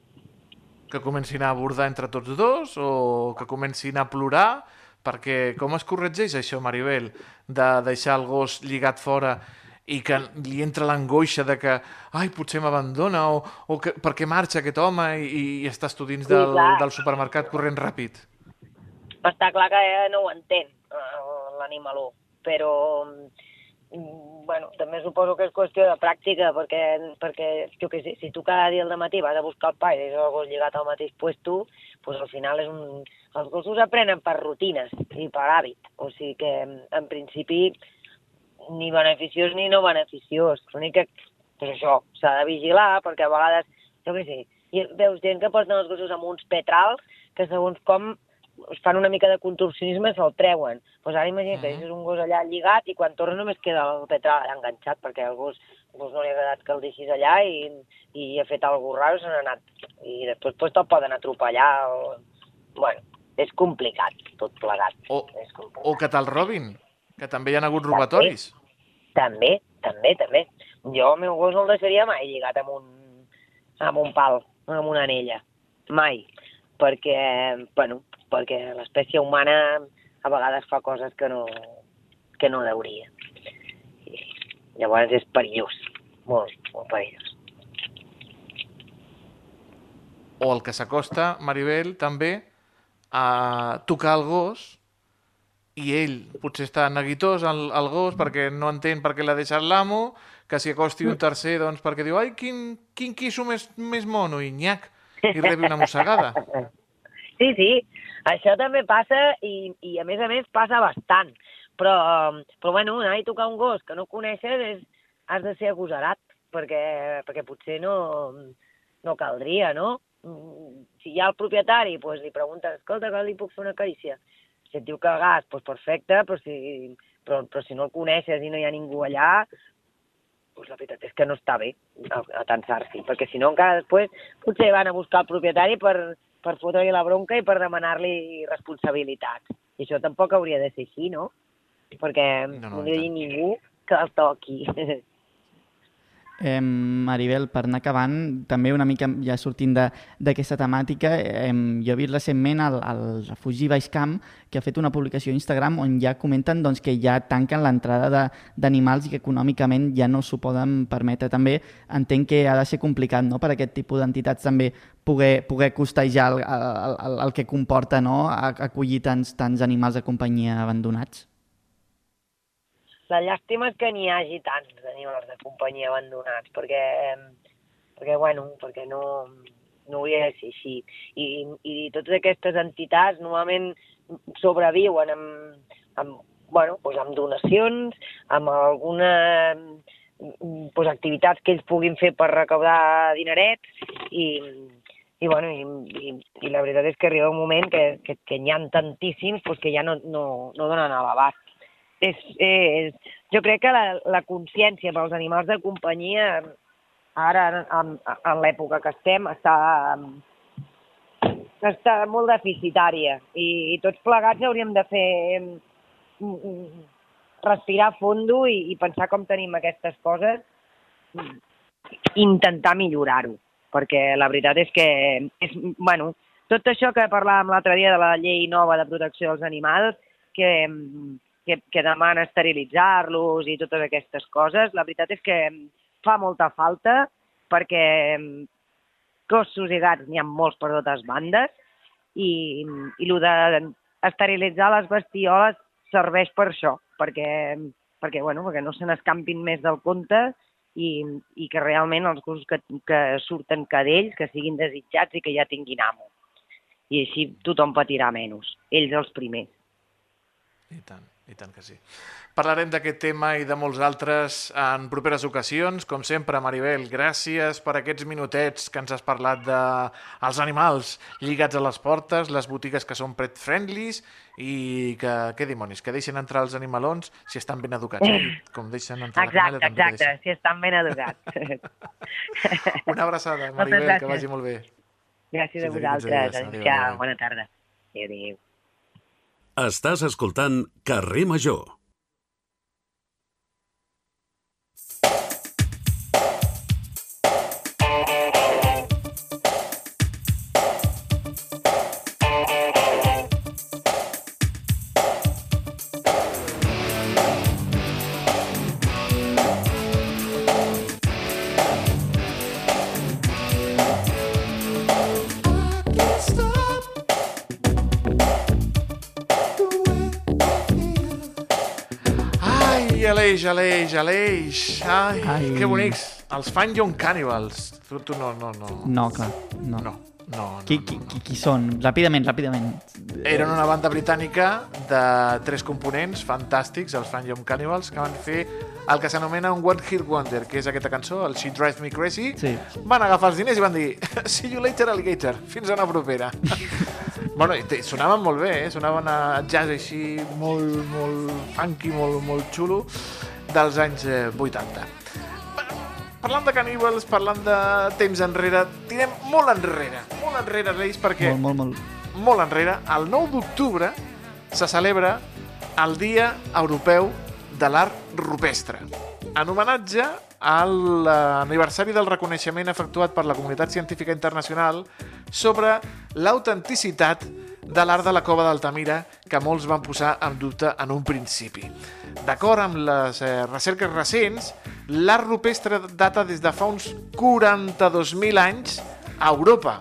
Que comencin a abordar entre tots dos o que comencin a plorar? Perquè com es corregeix això, Maribel, de deixar el gos lligat fora i que li entra l'angoixa de que ai, potser m'abandona o, o que, per què marxa aquest home i, i estàs tu dins Sí, del, clar. del supermercat corrent ràpid? Està clar que eh, no ho entén, eh, l'animaló, però mm, bueno, també suposo que és qüestió de pràctica, perquè, perquè jo què sé, si tu cada dia al matí vas a buscar el pa i deixes el gos lligat al mateix puesto, doncs al final és un... els gossos aprenen per rutines i per hàbit, o sigui que en principi ni beneficiós ni no beneficiós. L'únic que, doncs això, s'ha de vigilar, perquè a vegades, jo què sé, veus gent que porten els gossos amb uns petrals que segons com es fan una mica de contorsionisme i se'l treuen. Doncs ara imagina que Mhm. deixes un gos allà lligat i quan torna només queda el petral allà enganxat perquè el gos, el gos no li ha agradat que el deixis allà i, i ha fet alguna raro i se n'ha anat. I després pues, te'l poden atropellar. O... Bueno, és complicat, tot plegat. O, És complicat. o que te'l robin, que també hi ha hagut robatoris. També, també, també. Jo el meu gos no el deixaria mai lligat amb un, amb un pal, amb una anella. Mai. Perquè, bueno, perquè l'espècie humana a vegades fa coses que no, que no deuria. I llavors és perillós. Molt, molt perillós. O el que s'acosta, Maribel, també, a tocar el gos i ell potser està neguitós al, al gos perquè no entén per què l'ha deixat l'amo, que s'hi acosti un tercer doncs, perquè diu ai, quin, quin quisso més, més mono, i nyac, i rebi una mossegada. Sí, sí, això també passa i, i a més a més passa bastant. Però, però bueno, anar i tocar un gos que no coneixes és, has de ser agosarat, perquè, perquè potser no, no caldria, no? Si hi ha el propietari, doncs li preguntes, escolta, que li puc fer una carícia? Si et diu que el gas, doncs perfecte, però si, però, però si no el coneixes i no hi ha ningú allà, doncs la veritat és que no està bé atensar-s'hi, perquè si no encara després potser van a buscar el propietari per, per fotre-li la bronca i per demanar-li responsabilitats. I això tampoc hauria de ser així, no? Perquè No, no, no, hi ha ningú que el toqui. Eh, Maribel, per anar acabant, també una mica ja sortint d'aquesta temàtica, eh, jo he vist recentment el, el refugi Baixcamp que ha fet una publicació a Instagram on ja comenten doncs, que ja tanquen l'entrada d'animals i que econòmicament ja no s'ho poden permetre. També entenc que ha de ser complicat no? per aquest tipus d'entitats també poder, poder costejar el, el, el, el que comporta no? Acollir tants, tants animals de companyia abandonats. La llàstima és que n'hi hagi tants animals de companyia abandonats, perquè, perquè bueno, perquè no, no hauria de ser així. I, I totes aquestes entitats normalment sobreviuen amb, amb, bueno, doncs amb donacions, amb alguna doncs, activitats que ells puguin fer per recaudar dinerets i, i, bueno, i, i, i la veritat és que arriba un moment que, que, que n'hi ha tantíssims doncs, que ja no, no, no donen a l'abast. És, és, jo crec que la, la consciència pels animals de companyia ara, en, en l'època que estem, està, està molt deficitària. I, i tots plegats hauríem de fer mm, mm, respirar a fondo i, i pensar com tenim aquestes coses intentar millorar-ho. Perquè la veritat és que és, bueno, tot això que parlàvem l'altre dia de la llei nova de protecció dels animals que, mm, que, que demana esterilitzar-los i totes aquestes coses. La veritat és que fa molta falta perquè mm, gossos i gats n'hi ha molts per totes bandes i, i el de esterilitzar les bestioles serveix per això, perquè, perquè, bueno, perquè no se n'escampin més del compte i, i que realment els gossos que, que surten cadells, que siguin desitjats i que ja tinguin amo. I així tothom patirà menys, ells els primers. I tant, i tant que sí. Parlarem d'aquest tema i de molts altres en properes ocasions. Com sempre, Maribel, gràcies per aquests minutets que ens has parlat de els animals lligats a les portes, les botigues que són pet-friendlies i que, què dimonis, que deixen entrar els animalons si estan ben educats. Eh? Com deixen entrar Exacte, la canalla, exacte, deixen. si estan ben educats. Una abraçada, Maribel, que vagi molt bé. Gràcies a d'aquí 15 vosaltres. adéu. bona tarda. Adéu, adéu. Estàs escoltant Carrer Major. Ai, Aleix, Aleix, Aleix. Ai, Ai. que bonics. Els Fan Young Cannibals. Tu, tu no, no, no. No, clar, no. No, no, no, Qui, qui, qui, qui són? Ràpidament, ràpidament. Eren una banda britànica de tres components fantàstics, els Fan Young Cannibals, que van fer el que s'anomena un One Hit Wonder, que és aquesta cançó, el She Drives Me Crazy. Sí. Van agafar els diners i van dir See you later, alligator. Fins a una propera. bueno, sonaven molt bé, eh? sonaven a jazz així molt, molt funky, molt, molt xulo, dels anys eh, 80. Parlant de caníbals, parlant de temps enrere, tirem molt enrere, molt enrere, Reis, perquè Molt, molt, molt. molt enrere, el 9 d'octubre se celebra el Dia Europeu de l'Art Rupestre, en homenatge a l'aniversari del reconeixement efectuat per la comunitat científica internacional sobre l'autenticitat de l'art de la cova d'Altamira que molts van posar en dubte en un principi. D'acord amb les eh, recerques recents, l'art rupestre data des de fa uns 42.000 anys a Europa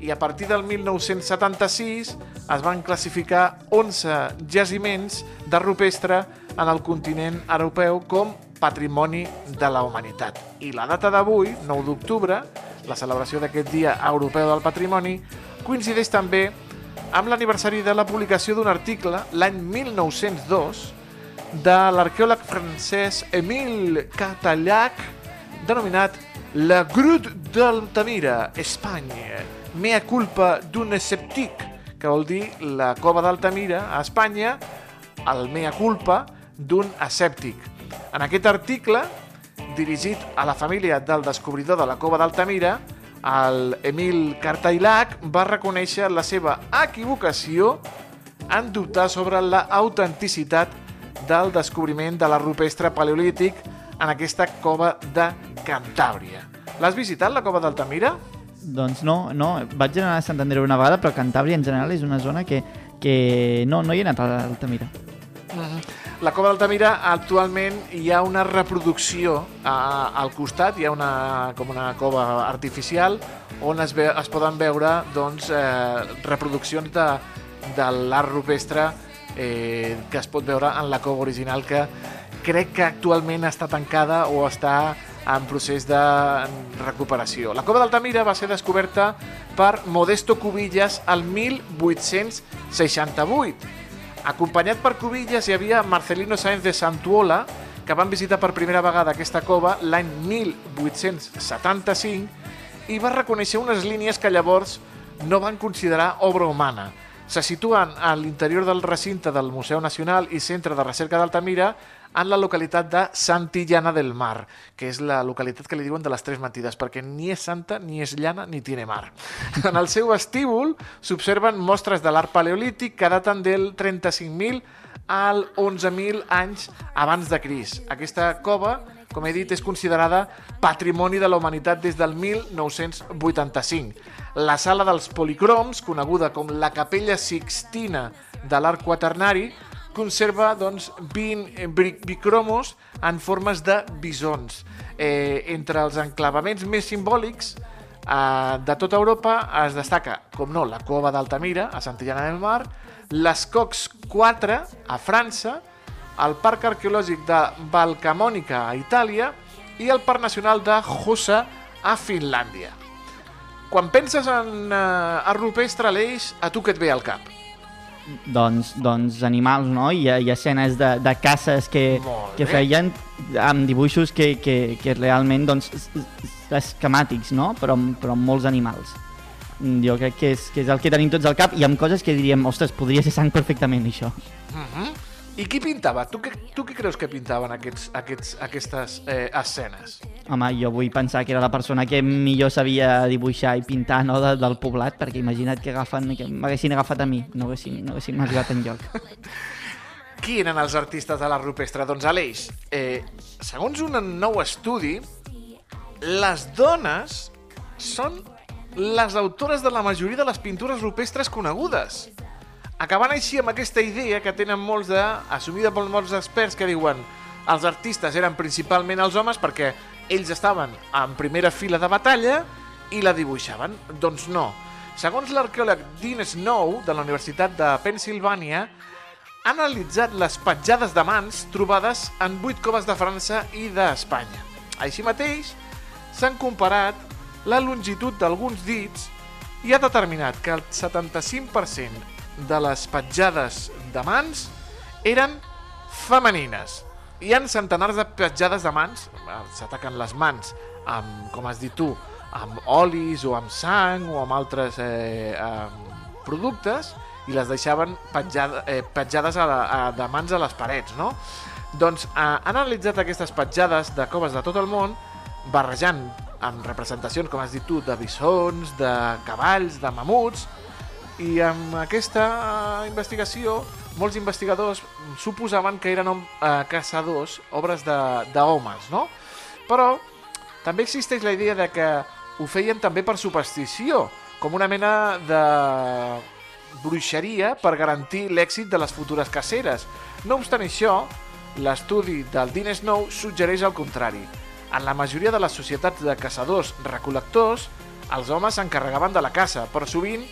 i a partir del 1976 es van classificar 11 jaciments de rupestre en el continent europeu com Patrimoni de la Humanitat. I la data d'avui, 9 d'octubre, la celebració d'aquest Dia Europeu del Patrimoni, coincideix també amb l'aniversari de la publicació d'un article l'any 1902 de l'arqueòleg francès Émile Catallac denominat La Grut d'Altamira, Espanya, mea culpa d'un esceptic, que vol dir la cova d'Altamira a Espanya, el mea culpa d'un escèptic. En aquest article, dirigit a la família del descobridor de la cova d'Altamira, el Emil Cartailac va reconèixer la seva equivocació en dubtar sobre la autenticitat del descobriment de la rupestre paleolític en aquesta cova de Cantàbria. L'has visitat, la cova d'Altamira? Doncs no, no, vaig anar a Sant Andreu una vegada, però Cantàbria en general és una zona que, que no, no hi he anat a Altamira. La cova d'Altamira actualment hi ha una reproducció a, al costat, hi ha una, com una cova artificial on es, ve, es poden veure doncs, eh, reproduccions de, de l'art rupestre eh, que es pot veure en la cova original que crec que actualment està tancada o està en procés de recuperació. La cova d'Altamira va ser descoberta per Modesto Cubillas al 1868 Acompanyat per Cubillas hi havia Marcelino Sáenz de Santuola, que van visitar per primera vegada aquesta cova l'any 1875 i va reconèixer unes línies que llavors no van considerar obra humana. Se situen a l'interior del recinte del Museu Nacional i Centre de Recerca d'Altamira en la localitat de Santillana del Mar, que és la localitat que li diuen de les tres mentides, perquè ni és santa, ni és llana, ni tiene mar. En el seu vestíbul s'observen mostres de l'art paleolític que daten del 35.000 al 11.000 anys abans de Cris. Aquesta cova, com he dit, és considerada Patrimoni de la Humanitat des del 1985. La sala dels policroms, coneguda com la Capella Sixtina de l'Art Quaternari, conserva doncs, 20 bri- bicromos en formes de bisons. Eh, entre els enclavaments més simbòlics eh, de tota Europa es destaca, com no, la cova d'Altamira, a Santillana del Mar, les Cocs 4, a França, el Parc Arqueològic de Valcamònica, a Itàlia, i el Parc Nacional de Hossa, a Finlàndia. Quan penses en eh, art rupestre, Aleix, a tu què et ve al cap? Doncs, doncs animals, no? Hi ha escenes de, de caces que, que feien amb dibuixos que, que, que realment doncs, esquemàtics, no? Però, però amb molts animals. Mm, Jo crec que és, que és el que tenim tots al cap i amb coses que diríem, ostres, podria ser sang perfectament, això. I qui pintava? Tu què, tu què creus que pintaven aquests, aquests, aquestes eh, escenes? Home, jo vull pensar que era la persona que millor sabia dibuixar i pintar no, de, del poblat, perquè imagina't que agafen que m'haguessin agafat a mi, no haguéssim, no haguéssim arribat enlloc. Qui eren els artistes de l'art rupestre? Doncs Aleix, eh, segons un nou estudi, les dones són les autores de la majoria de les pintures rupestres conegudes. Acabant així amb aquesta idea que tenen molts de, assumida per molts experts que diuen els artistes eren principalment els homes perquè ells estaven en primera fila de batalla i la dibuixaven. Doncs no. Segons l'arqueòleg Dean Snow de la Universitat de Pensilvània, ha analitzat les petjades de mans trobades en vuit coves de França i d'Espanya. Així mateix, s'han comparat la longitud d'alguns dits i ha determinat que el 75% de les petjades de mans eren femenines. Hi han centenars de petjades de mans, s'ataquen les mans amb, com has dit tu, amb olis o amb sang o amb altres eh, eh, productes i les deixaven petjada, eh, petjades a la, a, de mans a les parets, no? Doncs eh, han analitzat aquestes petjades de coves de tot el món barrejant amb representacions, com has dit tu, de bisons, de cavalls, de mamuts, i amb aquesta investigació molts investigadors suposaven que eren eh, caçadors, obres d'homes, no? Però també existeix la idea de que ho feien també per superstició, com una mena de bruixeria per garantir l'èxit de les futures caceres. No obstant això, l'estudi del Dean Snow suggereix el contrari. En la majoria de les societats de caçadors-recol·lectors, els homes s'encarregaven de la caça, però sovint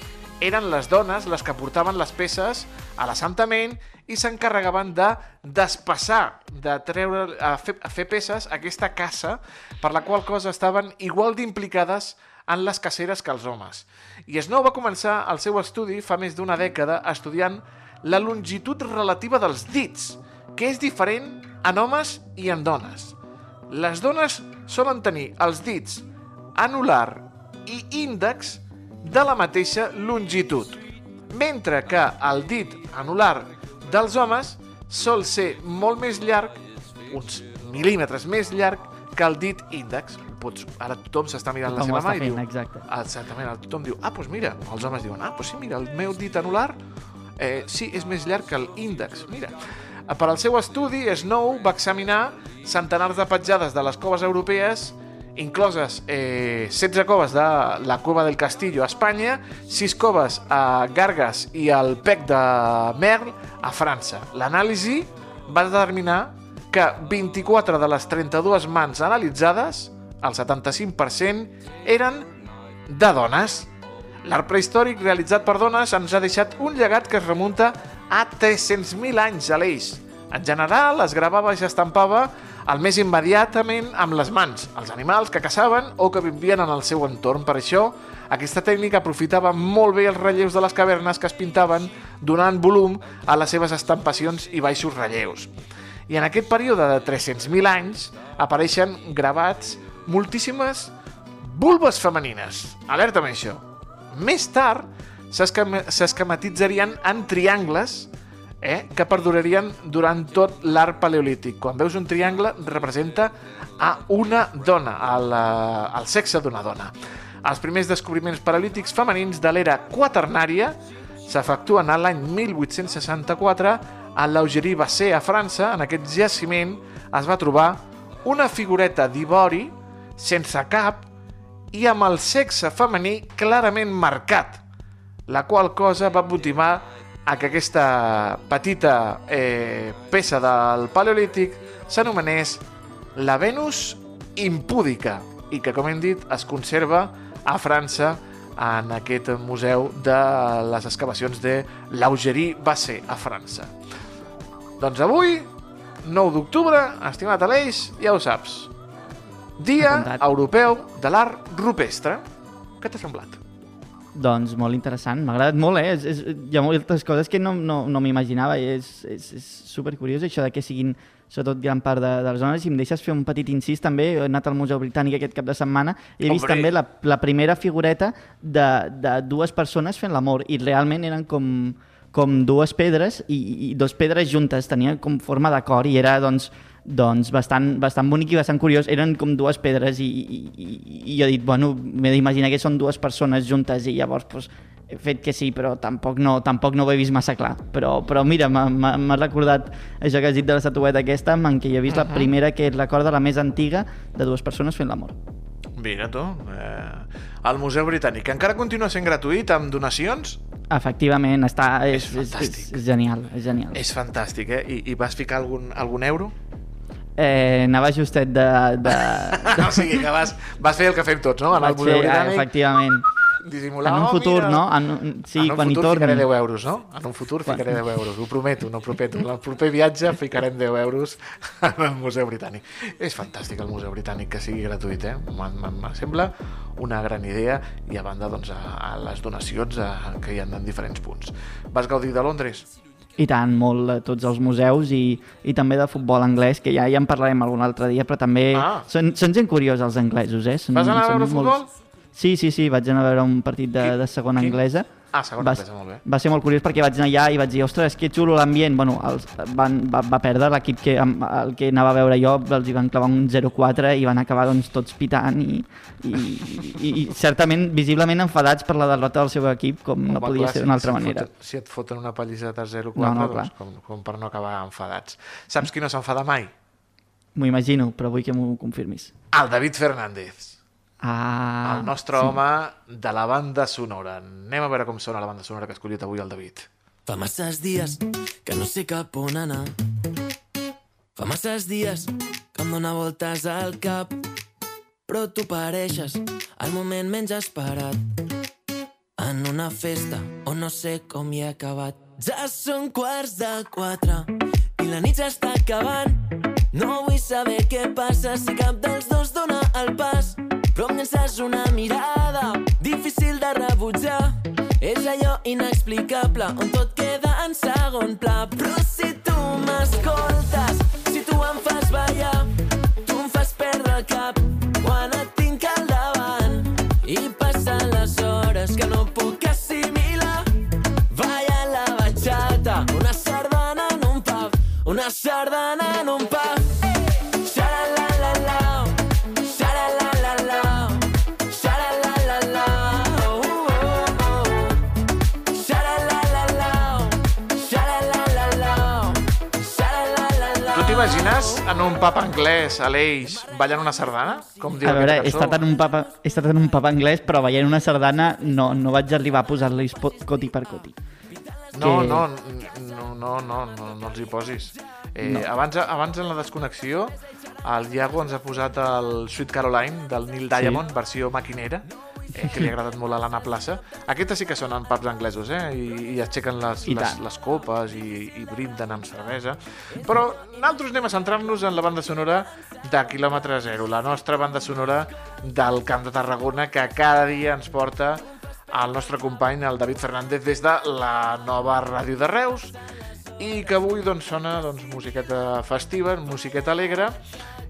eren les dones les que portaven les peces a l'assentament i s'encarregaven de despassar, de treure, a fer, a fer peces aquesta caça, per la qual cosa estaven igual d'implicades en les caceres que els homes. I Snow va començar el seu estudi fa més d'una dècada estudiant la longitud relativa dels dits, que és diferent en homes i en dones. Les dones solen tenir els dits anular i índex de la mateixa longitud, mentre que el dit anular dels homes sol ser molt més llarg, uns mil·límetres més llarg que el dit índex. Pots, ara tothom s'està mirant Tothom la seva mà està i diu... fent, exacte. Exactament, tothom diu, ah, doncs mira, els homes diuen, ah, doncs sí, mira, el meu dit anular eh, sí, és més llarg que l'índex, mira. Per al seu estudi, Snow va examinar centenars de petjades de les coves europees, incloses eh, 16 coves de la Cueva del Castillo a Espanya, 6 coves a Gargas i al Pec de Merl a França. L'anàlisi va determinar que 24 de les 32 mans analitzades, el 75%, eren de dones. L'art prehistòric realitzat per dones ens ha deixat un llegat que es remunta a 300.000 anys a l'eix. En general, es gravava i s'estampava el més immediatament amb les mans, els animals que caçaven o que vivien en el seu entorn. Per això, aquesta tècnica aprofitava molt bé els relleus de les cavernes que es pintaven, donant volum a les seves estampacions i baixos relleus. I en aquest període de 300.000 anys apareixen gravats moltíssimes vulves femenines. Alerta amb això. Més tard s'esquema- s'esquematitzarien en triangles eh, que perdurarien durant tot l'art paleolític. Quan veus un triangle representa a una dona, al, eh, al sexe d'una dona. Els primers descobriments paleolítics femenins de l'era quaternària s'efectuen a l'any 1864 a l'Augerie Bassé, a França. En aquest jaciment es va trobar una figureta d'ivori sense cap i amb el sexe femení clarament marcat, la qual cosa va motivar a que aquesta petita eh, peça del Paleolític s'anomenés la Venus impúdica i que, com hem dit, es conserva a França en aquest museu de les excavacions de l'Augerie Bassé a França. Doncs avui, 9 d'octubre, estimat Aleix, ja ho saps. Dia. Europeu de l'Art Rupestre. Què t'ha semblat? Doncs molt interessant, m'ha agradat molt, eh? És, és, hi ha moltes coses que no, no, no m'imaginava i és, és, és supercuriós això de que siguin sobretot gran part de, de les zones. Si em deixes fer un petit incís també, he anat al Museu Britànic aquest cap de setmana i he vist Hombre. també la, la primera figureta de, de dues persones fent l'amor i realment eren com, com dues pedres i, i dos pedres juntes, tenia com forma de cor i era doncs, doncs bastant, bastant bonic i bastant curiós. Eren com dues pedres i, i, i, i jo he dit, bueno, m'he d'imaginar que són dues persones juntes i llavors pues, he fet que sí, però tampoc no, tampoc no ho he vist massa clar. Però, però mira, m'ha- recordat això que has dit de la estatueta aquesta, en què hi he vist uh -huh. la primera que recorda la més antiga de dues persones fent l'amor. Mira tu, eh, el Museu Britànic, que encara continua sent gratuït amb donacions, Efectivament, està, és, És és, és genial, és genial. és fantàstic, eh? I, i vas ficar algun, algun euro? Eh, anava justet de... de... o sigui que vas, vas fer el que fem tots, no? Anar al Museu fer, eh, Britànic, efectivament. dissimular... En un "Oh, futur, mira". no? En, un- sí, en un quan hi futur torni. ficaré 10 euros, no? En un futur Quan- ficaré 10 euros, ho prometo, no ho prometo. En el proper viatge ficarem 10 euros al Museu Britànic. És fantàstic el Museu Britànic que sigui gratuït, eh? Em- em- Em sembla una gran idea i a banda doncs, a, a les donacions a, que hi ha en diferents punts. Vas gaudir de Londres? I tant, molt a tots els museus i, i també de futbol anglès, que ja ja en parlarem algun altre dia, però també Ah. són, són gent curiosa els anglesos, eh? Són, Vas anar a veure futbol? Sí, sí, sí, vaig anar a veure un partit de, Qui- de segona anglesa. Ah, segona va, anglesa, molt bé. Va ser molt curiós perquè vaig anar allà i vaig dir, ostres, que xulo l'ambient. Bueno, els, van, va, va perdre l'equip que, el que anava a veure jo, els hi van clavar un 0-4 i van acabar doncs, tots pitant i, i, i, i certament, visiblement enfadats per la derrota del seu equip, com no Home, podia clar, ser d'una altra si manera. Foten, si et foten una pallisseta 0-4, No, no, doncs clar. com, com per no acabar enfadats. Saps qui no s'enfada mai? M'ho imagino, però vull que m'ho confirmis. El David Fernández. Ah, el nostre home de la banda sonora. Anem a veure com sona la banda sonora que ha escollit avui el David. Fa masses dies que no sé cap on anar. Fa masses dies que em dóna voltes al cap. Però tu pareixes al moment menys esperat. En una festa on no sé com hi he acabat. Ja són quarts de quatre i la nit ja està acabant. No vull saber què passa si cap dels dos dona el pas. Però em una mirada difícil de rebutjar. És allò inexplicable on tot queda en segon pla. Però si tu m'escoltes, en un pub anglès, a l'Eix, ballant una sardana? Com diu A veure, he estat, en un papa, he estat en un papa anglès, però veient una sardana no, no vaig arribar a posar-li coti per coti. No, que- no, no, no, no, no, no els hi posis. Eh, No. abans, abans en la desconnexió el Iago ens ha posat el Sweet Caroline del Neil Diamond, versió maquinera, eh, que li ha agradat molt a l'Anna Plaça. Aquestes sí que són en pubs anglesos, eh? I, i aixequen les, I les, tant. les copes i, i brinden amb cervesa. Però nosaltres anem a centrar-nos en la banda sonora de quilòmetre zero, la nostra banda sonora del Camp de Tarragona, que cada dia ens porta el nostre company, el David Fernández, des de la nova ràdio de Reus, i que avui doncs, sona doncs, musiqueta festiva, musiqueta alegre,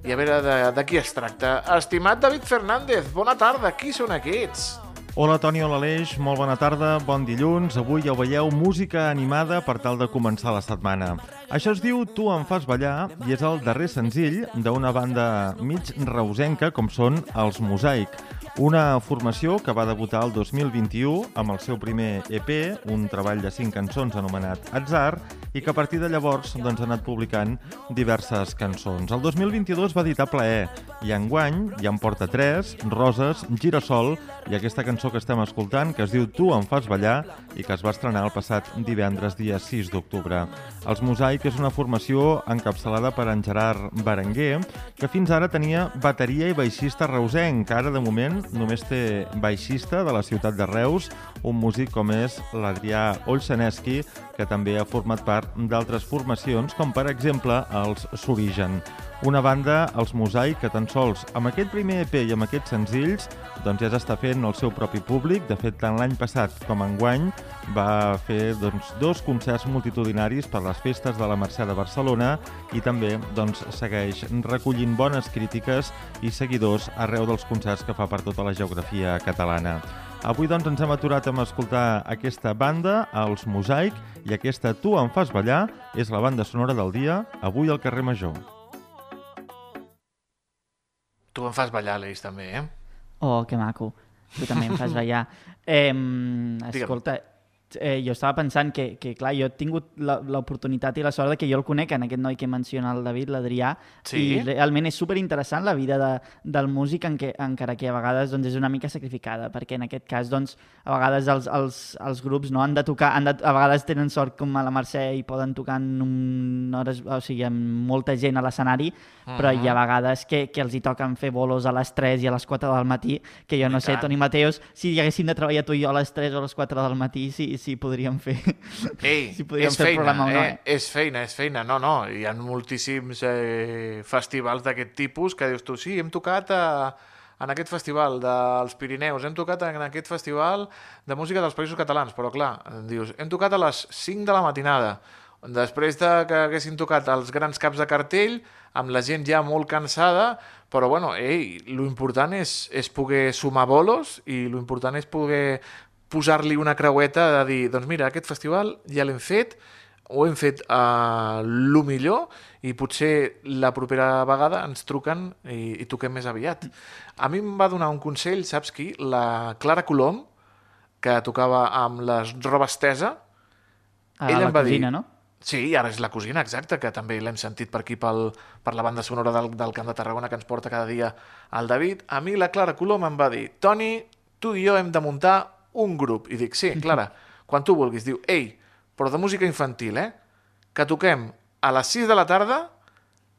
i a veure de, de qui es tracta. Estimat David Fernández, bona tarda, qui són aquests? Hola Toni, hola Aleix, molt bona tarda, bon dilluns. Avui ja ho veieu, música animada per tal de començar la setmana. Això es diu Tu em fas ballar i és el darrer senzill d'una banda mig reusenca com són els Mosaic. Una formació que va debutar el 2021 amb el seu primer EP, un treball de cinc cançons anomenat Atzar, i que a partir de llavors doncs, ha anat publicant diverses cançons. El 2022 va editar Plaer, i enguany ja en porta tres, Roses, Girasol i aquesta cançó que estem escoltant, que es diu Tu em fas ballar i que es va estrenar el passat divendres, dia 6 d'octubre. Els Mosaic és una formació encapçalada per en Gerard Berenguer, que fins ara tenia bateria i baixista reusenc, que ara de moment només té baixista de la ciutat de Reus, un músic com és l'Adrià Olseneski, que també ha format part d'altres formacions, com per exemple els Sorigen. Una banda, els Mosaic, que tan sols amb aquest primer EP i amb aquests senzills doncs ja s'està fent el seu propi públic. De fet, tant l'any passat com enguany va fer doncs, dos concerts multitudinaris per les festes de la Mercè de Barcelona i també doncs, segueix recollint bones crítiques i seguidors arreu dels concerts que fa per tota la geografia catalana. Avui doncs, ens hem aturat amb escoltar aquesta banda, els Mosaic, i aquesta Tu em fas ballar és la banda sonora del dia, avui al carrer Major. Tu em fas ballar, l'Eix, també, eh? Oh, que maco. Tu també em fas ballar. Eh, escolta, eh, jo estava pensant que, que, clar, jo he tingut la- l'oportunitat i la sort de que jo el conec, en aquest noi que menciona el David, l'Adrià, Sí? i realment és superinteressant la vida de, del músic, en què, encara que a vegades doncs, és una mica sacrificada, perquè en aquest cas, doncs, a vegades els, els, els grups no han de tocar, han de, a vegades tenen sort com a la Mercè i poden tocar en un hores, o sigui, amb molta gent a l'escenari, però hi ha vegades que, que els hi toquen fer bolos a les 3 i a les 4 del matí, que jo no I sé, tant. Toni Mateus, si haguéssim de treballar tu i jo a les 3 o a les 4 del matí, si, si podríem fer... Ei, si podríem és fer el feina, programa o no, eh? És feina, és feina. No, no, hi ha moltíssims eh, festivals d'aquest tipus que dius tu, sí, hem tocat a, en aquest festival dels Pirineus, hem tocat en aquest festival de música dels Països Catalans, però clar, dius, hem tocat a les 5 de la matinada, després de que haguessin tocat els grans caps de cartell, amb la gent ja molt cansada, però bueno, ei, lo important és, és poder sumar bolos i lo important és poder posar-li una creueta de dir, doncs mira, aquest festival ja l'hem fet, ho hem fet a lo millor i potser la propera vegada ens truquen i, i toquem més aviat. A mi em va donar un consell, saps qui? La Clara Colom, que tocava amb les robes tesa. A Ella la em va cosina, dir- no? Sí, ara és la cosina, exacte, que també l'hem sentit per aquí pel, per la banda sonora del, del Camp de Tarragona que ens porta cada dia el David. A mi la Clara Colom em va dir Toni, tu i jo hem de muntar un grup. I dic, sí, Clara, quan tu vulguis. Diu, ei, però de música infantil, eh? Que toquem a les 6 de la tarda,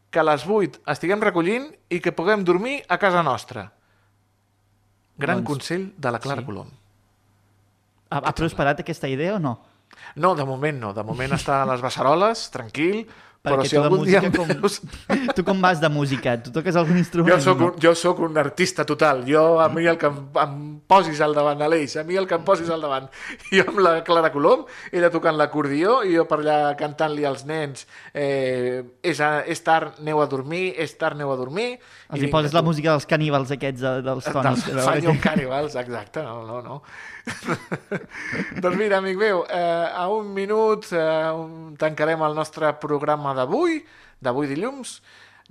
que a les 8 estiguem recollint i que puguem dormir a casa nostra. Gran Doncs, consell de la Clara sí. Colom. Ha, ha prosperat aquesta idea o no? No, de moment no. De moment està a les Beceroles, tranquil, però si tu algun dia em com- veus... Tu com vas de música? Tu toques algun instrument? Jo sóc, no? un, jo sóc un artista total. Jo, a mi el que em, em posis al davant, Aleix, a mi el que em posis al davant. Jo amb la Clara Colom, ella tocant l'acordió, i jo per allà cantant-li als nens eh, és, a, és tard, aneu a dormir, és tard, aneu a dormir. Els hi poses la música dels caníbals aquests, de- dels tonis. Dels Fanyo Carnivals, exacte, no, no, no. doncs mira, amic meu, eh, a un minut eh, tancarem el nostre programa d'avui, d'avui dilluns,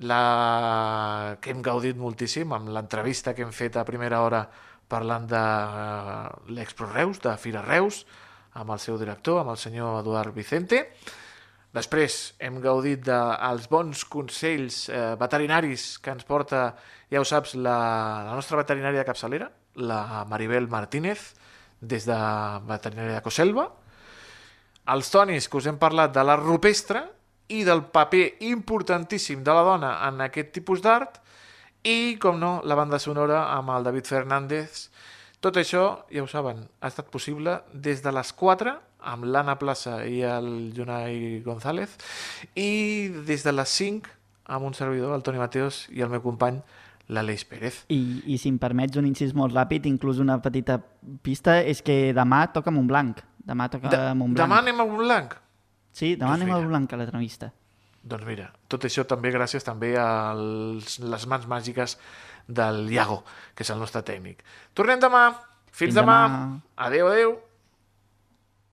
la... que hem gaudit moltíssim amb l'entrevista que hem fet a primera hora parlant de eh, l'Expo Reus, de Fira Reus, amb el seu director, amb el senyor Eduard Vicente. Després hem gaudit dels bons consells eh, veterinaris que ens porta, ja ho saps, la, la nostra veterinària de capçalera, la Maribel Martínez, des de Veterinària de Coselva. Els tonis que us hem parlat de l'art rupestre i del paper importantíssim de la dona en aquest tipus d'art i, com no, la banda sonora amb el David Fernández. Tot això, ja ho saben, ha estat possible des de les 4 amb l'Anna Plaça i el Jonai González i des de les 5 amb un servidor, el Toni Mateos, i el meu company, l'Aleix Pérez. I, I si em permets un incís molt ràpid, inclús una petita pista, és que demà toca Montblanc. Demà toca De, Montblanc. demà anem a Montblanc? Sí, demà Doncs anem a mira. Montblanc a l'entrevista. Doncs mira, tot això també gràcies també a les mans màgiques del Iago, que és el nostre tècnic. Tornem demà. Fins, Fins demà. demà. Adéu, adéu.